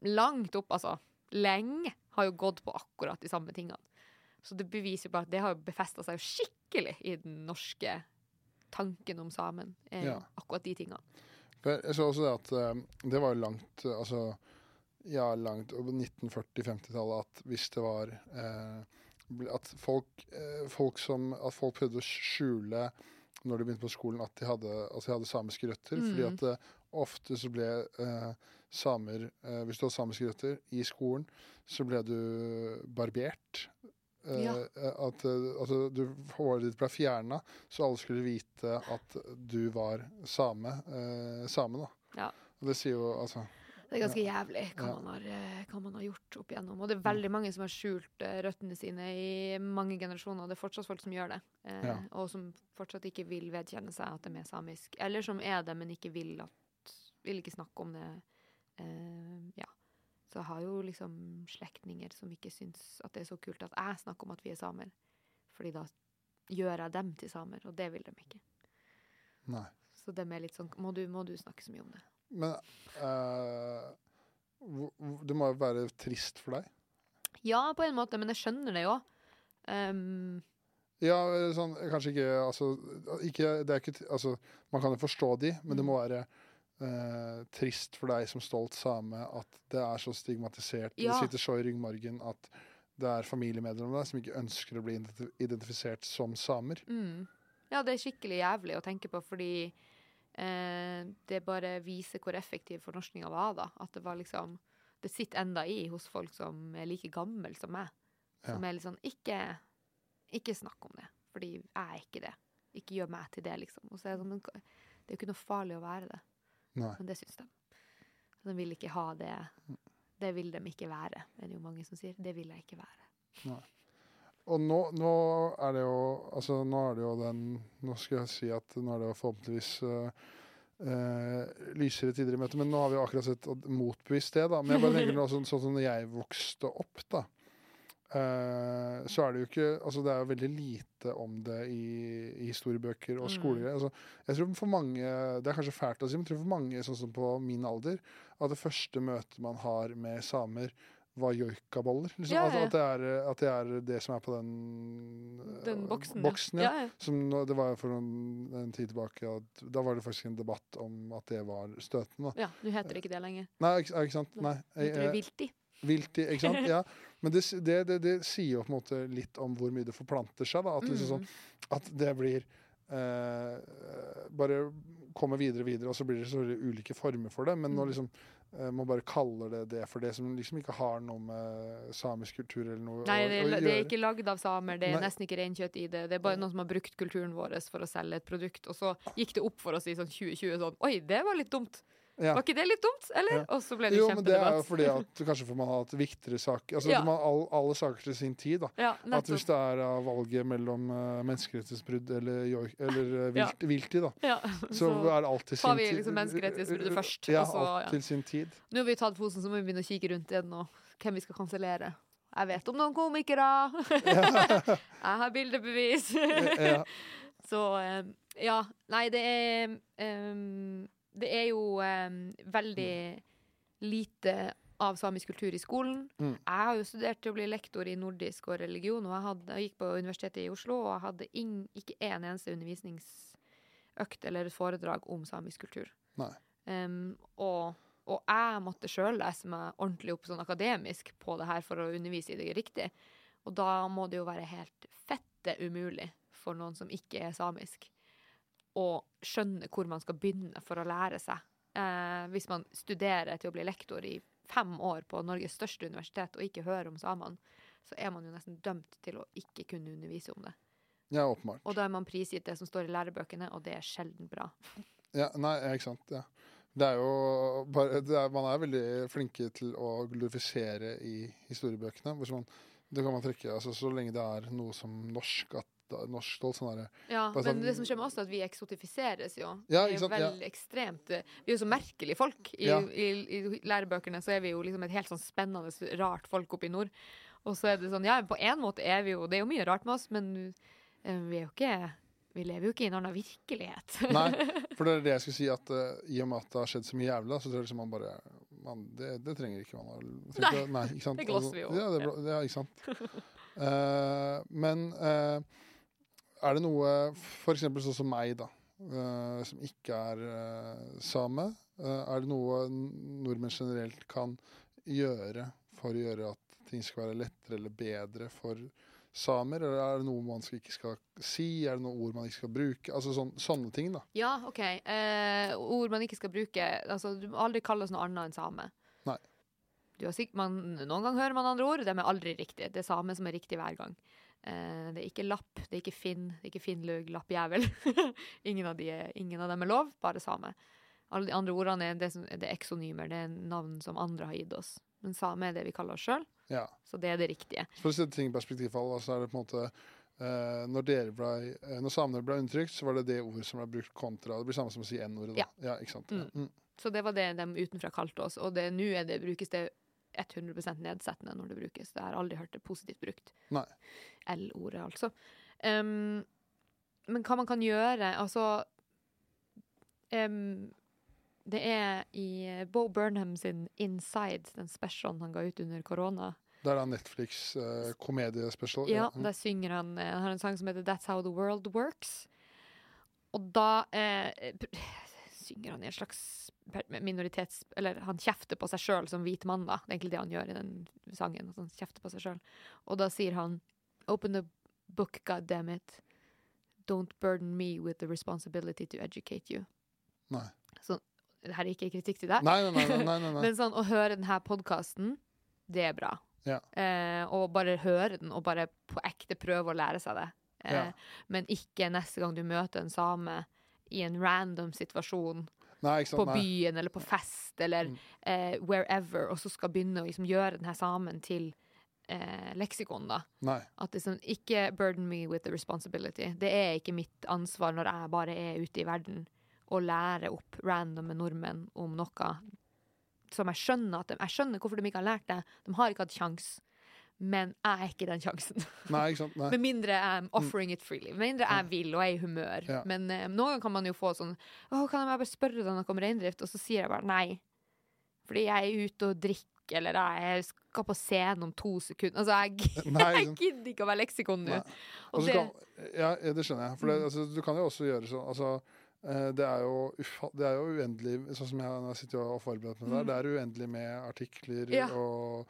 Langt opp, altså. Lenge har jo gått på akkurat de samme tingene. Så det beviser jo bare at det har befesta seg skikkelig i den norske tanken om samen. Er Ja. akkurat de tingene. Jeg så også det at eh, det var jo langt eh, Altså ja, langt over 1940-50-tallet at hvis det var eh, At folk, eh, folk som At folk prøvde å skjule når de begynte på skolen at de hadde, at de hadde samiske røtter. Fordi Mm. at uh, ofte så ble uh, samer uh, Hvis du hadde samiske røtter i skolen, så ble du barbert. Ja. At eh, altså, du, håret ditt ble fjerna, så alle skulle vite at du var same. Same da. Ja. Og det sier jo altså Det er ganske jævlig hva, man har, eh, hva man har gjort opp igjennom. Og det er veldig mange som har skjult eh, røttene sine i mange generasjoner. Og det er fortsatt folk som gjør det. Eh, Ja. Og som fortsatt ikke vil vedkjenne seg at de er samisk. Eller som er det, men ikke vil, at, vil ikke snakke om det. Eh, ja. Så jeg har jo liksom slektninger som ikke syns at det er så kult at jeg snakker om at vi er samer. Fordi da gjør jeg dem til samer, og det vil de ikke. Nei. Så de er litt sånn Må du, må du snakke så mye om det? Men hvor- det må jo være trist for deg? Ja, på en måte, men jeg skjønner det jo. Um, Ja, sånn kanskje ikke Altså, ikke, det er ikke altså Man kan jo forstå de, men det Mm. må være eh, trist for deg som stolt same at det er så stigmatisert. Ja. Det sitter så i ryggmargen at det er familiemedlemmer der som ikke ønsker å bli identifisert som samer. mm. Ja, det er skikkelig jævlig å tenke på, fordi eh, det bare viser hvor effektiv fornorskninga var, da. At det var liksom det sitter enda i hos folk som er like gammel som meg. Som er litt sånn ikke, ikke snakk om det, fordi jeg er ikke det. Ikke gjør meg til det, liksom. Og så er det sånn, det er jo ikke noe farlig å være det. Nei. Men det syns de. De vil ikke ha det. Det vil de ikke være, er det jo mange som sier. Det vil jeg ikke være. Og nå, nå er det jo Altså, nå er det jo den Nå skal jeg si at nå er det jo forhåpentligvis uh, uh, lysere tider i møte, men nå har vi jo akkurat sett motbevist det, da. Men jeg bare tenker nå, sånn, sånn som når jeg vokste opp, da. Uh, så er det jo ikke Altså, det er jo veldig lite om det i, i historiebøker og Mm. Altså, jeg tror for mange Det er kanskje fælt å si, men jeg tror for mange sånn som på min alder, at det første møtet man har med samer, var joikaboller. Liksom. Ja, At, ja. at, det er, at det er det som er på den, Den øh, boksen, boksen ja. ja. ja. Som det var for noen, en tid tilbake at Da var det faktisk en debatt om at det var støtende. Ja, nå heter det ikke det lenger. Nei, ikke, ikke sant? Nei. Nå heter det eh, vilti. Vilti, ikke sant? Ja. Men det, det, det, det sier jo på en måte litt om hvor mye det forplanter seg. Da. At, liksom sånn, Mm. at det blir eh, Bare kommer videre og videre, og så blir det så ulike former for det. Men nå når liksom eh, man bare kaller det det for det som liksom ikke har noe med samisk kultur eller noe Nei, det, å er- gjøre. det er ikke lagd av samer, det er Nei. nesten ikke reinkjøtt i det. Det er bare noen som har brukt kulturen vår for å selge et produkt. Og så gikk det opp for oss i sånn 2020 sånn Oi, det var litt dumt. Ja. Var ikke det litt dumt, eller? Ja. Og så ble det Jo, men det er jo fordi at kanskje får man ha hatt viktigere saker. Altså Ja. man, all, alle saker til sin tid. da At hvis det er av valget mellom uh, menneskerettighetsbrudd eller, eller uh, vilt, vilti, da, Ja, så, er det alt til sin tid. tar vi liksom menneskerettighetsbruddet først, Ja, så- alt ja. til sin tid. Nå har vi tatt posen, så må vi begynne å kikke rundt igjen og hvem vi skal kansellere. Jeg vet om noen komikere! jeg har bildebevis! ja, Så um, ja. Nei, det er em, Det er jo um, veldig lite av samisk kultur i skolen. Mm. Jeg har jo studert til å bli lektor i nordisk og religion, og jeg, hadde, jeg gikk på Universitetet i Oslo, og jeg hadde ing, ikke en eneste undervisningsøkt eller foredrag om samisk kultur. Em, og, og jeg måtte sjøl lese meg ordentlig opp sånn akademisk på det her for å undervise i det riktig. Og da må det jo være helt fette umulig for noen som ikke er samisk, å skjønne hvor man skal begynne for å lære seg. Eh, hvis man studerer til å bli lektor i fem år på Norges største universitet og ikke hører om samene, så er man jo nesten dømt til å ikke kunne undervise om det. ja, åpenbart. Og da er man prisgitt det som står i lærebøkene, og det er sjelden bra. Ja, nei, ikke sant. Ja. Det er jo bare er, Man er veldig flinke til å glorifisere i historiebøkene. Hvis man, det kan man trekke altså, Så lenge det er noe som norsk at norsk stolt, sånn derre Ja, sånn, men det som skjer med oss, er at vi eksotifiseres jo. Ja, vi er jo sant, ja. veldig ekstremt Vi er jo så merkelige folk. I, Ja. i, I lærebøkene så er vi jo liksom et helt sånn spennende, rart folk oppe i nord. Og så er det sånn, ja, på en måte er vi jo Det er jo mye rart med oss, men eh, vi er jo ikke Vi lever jo ikke i en annen virkelighet. Nei, for det er det jeg skulle si, at uh, i og med at det har skjedd så mye jævla, så tror jeg liksom man bare man, det, det trenger ikke man. å- nei, ikke sant? det glosser vi jo. Ja, det, ja, ikke sant. Uh, men eh, er det noe eksempel sånn som meg, da. Uh, som ikke er uh, same. Uh, er det noe nordmenn generelt kan gjøre for å gjøre at ting skal være lettere eller bedre for samer? Eller er det noe man skal, ikke skal si? Er det noen ord man ikke skal bruke? Altså sånn, sånne ting, da. Ja, OK. Ord man ikke skal bruke. Altså, du må aldri kalle oss noe annet enn same. Nei. Du har sikk- man, noen ganger hører man andre ord, de er aldri riktig. Det er same som er riktig hver gang. Eh, det er ikke lapp, det er ikke finn, det er ikke finnlug, lappjævel. ingen, av de ingen av dem er lov, bare same. Alle de andre ordene er, det som, det er eksonymer, det er navn som andre har gitt oss. Men same er det vi kaller oss sjøl, Ja. så det er det riktige. For å sette ting i perspektiv, Fall, så er det på en måte eh, når, ble, eh, når samene ble undertrykt, så var det det ordet som ble brukt kontra Det blir samme som å si N-ordet. Ja. Ja. ikke sant? Mm. Mm. Så det var det de utenfra kalte oss, og nå brukes det 100 nedsettende når det brukes. Jeg har aldri hørt det positivt brukt. L-ordet, altså. Um, men hva man kan gjøre Altså um, Det er i Bo Burnham sin Inside, den specialen han ga ut under korona. Det er da Netflix eh. Ja, Mm. der synger han eh, Han har en sang som heter 'That's How The World Works'. Og da eh, synger han i en slags minoritets... Eller han kjefter på seg sjøl som hvit mann, da. Det er egentlig det han gjør i den sangen. Han kjefter på seg selv. Og da sier han 'Open the book, God damn it. Don't burden me with the responsibility to educate you'. Nei. det her er ikke kritikk til deg, nei, nei. nei, nei, nei. men sånn å høre denne podkasten, det er bra. Ja. Eh, og bare høre den, og bare på ekte prøve å lære seg det. Eh, Ja. Men ikke neste gang du møter en same i en random situasjon nei, sant, på nei. byen eller på fest eller Mm. eh, wherever, og så skal begynne å liksom, gjøre denne samen til eh, leksikon, da. nei. At det sånn, ikke burden me with the responsibility. Det er ikke mitt ansvar når jeg bare er ute i verden og lærer opp randomme nordmenn om noe som jeg skjønner at de, Jeg skjønner hvorfor de ikke har lært det. De har ikke hatt kjangs. Men jeg er ikke den sjansen. Nei, ikke sant. Nei. Med mindre jeg er offering it freely. Med mindre jeg vil og er i humør. Ja. Men eh, noen ganger kan man jo få sånn Å, kan jeg bare spørre deg noe om reindrift? Og så sier jeg bare nei. Fordi jeg er ute og drikker, eller jeg skal på scenen om to sekunder. Altså, jeg, Nei, jeg gidder ikke å være leksikon nå. Og det, ja, det skjønner jeg. For det, Mm. altså, du kan jo også gjøre sånn altså, eh, det, er jo ufa, det er jo uendelig Sånn som jeg når jeg sitter og forbereder meg der, Mm. det er uendelig med artikler Ja. og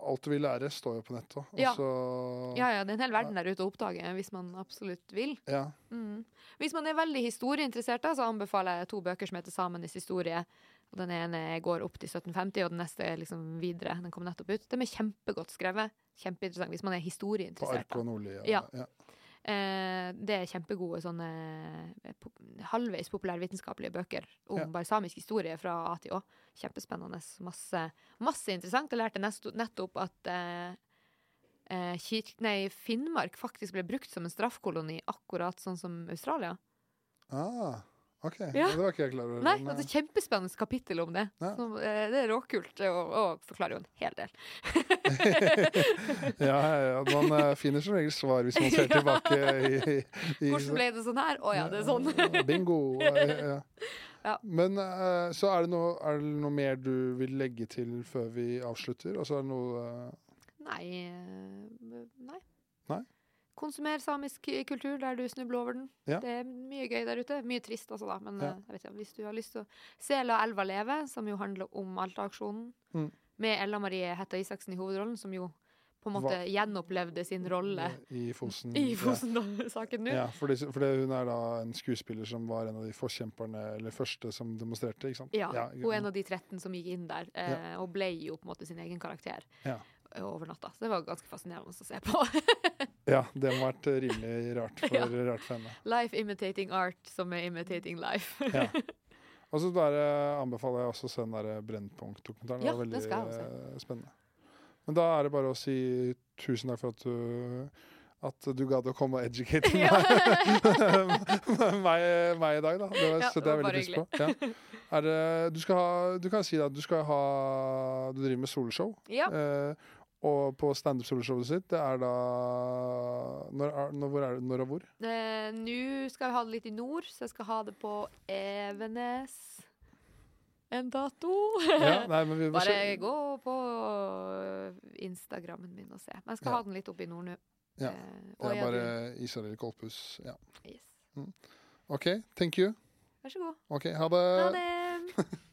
Alt du vil lære, står jo på nettet. Ja. så ja, ja, det er en hel verden der ute å oppdage hvis man absolutt vil. ja. Mm. Hvis man er veldig historieinteressert, da, så anbefaler jeg to bøker som heter 'Samenes historie'. Og Den ene går opp til 1750, og den neste er liksom videre. Den kom nettopp ut. De er kjempegodt skrevet. Kjempeinteressant hvis man er historieinteressert. På Arko Nordli. Ja. ja. Eh, det er kjempegode sånne eh, halvveis populærvitenskapelige bøker om Ja. bare samisk historie fra A til Å. Kjempespennende. Masse, masse interessant. Jeg lærte nettopp at eh, eh, nei, Finnmark faktisk ble brukt som en straffkoloni, akkurat sånn som Australia. Ah, OK. Ja. Det var ikke jeg klar over. Nei, men, altså Kjempespennende kapittel om det. Ja. Så, eh, det er råkult, og, og forklarer jo en hel del. ja, ja. Man eh, finner som regel svar hvis man ser tilbake i, i, Hvordan ble det sånn her? Å ja, det er sånn. Bingo. Ja. Men eh, så er det, noe, er det noe mer du vil legge til før vi avslutter? Altså er det noe eh, Nei, eh, nei. Nei? Konsumer samisk kultur der du snubler over den. Ja. Det er mye gøy der ute. Mye trist også, da. Men Ja. eh, ikke, hvis du har lyst til å se La elva leve, som jo handler om Alta-aksjonen, Mm. med Ella Marie Hetta Isaksen i hovedrollen, som jo på en måte Hva- gjenopplevde sin rolle i Fosen. i Ja. Fosen-saken nå. Ja, fordi, fordi hun er da en skuespiller som var en av de forkjemperne, eller første som demonstrerte, ikke sant? Ja, hun er en av de 13 som gikk inn der, eh, og ble jo på en måte sin egen karakter Ja. Eh, over natta. Så det var ganske fascinerende å se på. ja, det må ha vært rimelig rart for, Ja. rart for henne. Life imitating art som er imitating life. Ja. Og så der eh, anbefaler jeg også å se den der Brennpunkt-dokumentaren. Ja, det var veldig jeg eh, spennende. Men da er det bare å si tusen takk for at du at du gadd å komme og educate meg, meg, meg i dag, da. Det var, Ja, setter jeg veldig pris på. Ja. Det, du, ha, du kan si at du skal ha Du driver med soloshow. ja. Eh, og på standup-soloshowet sitt, det er da når, når, hvor er det, når og hvor? Eh, Nå skal vi ha det litt i nord, så jeg skal ha det på Evenes en dato. Ja, nei, men vi, Bare gå på Instagrammen min og se. Men jeg skal Ja. ha den litt opp i nord nå. Ja, Eh, Det er bare Israel Kolpus. Ja. yes. OK, thank you. Vær så god. OK, ha det. Ha det!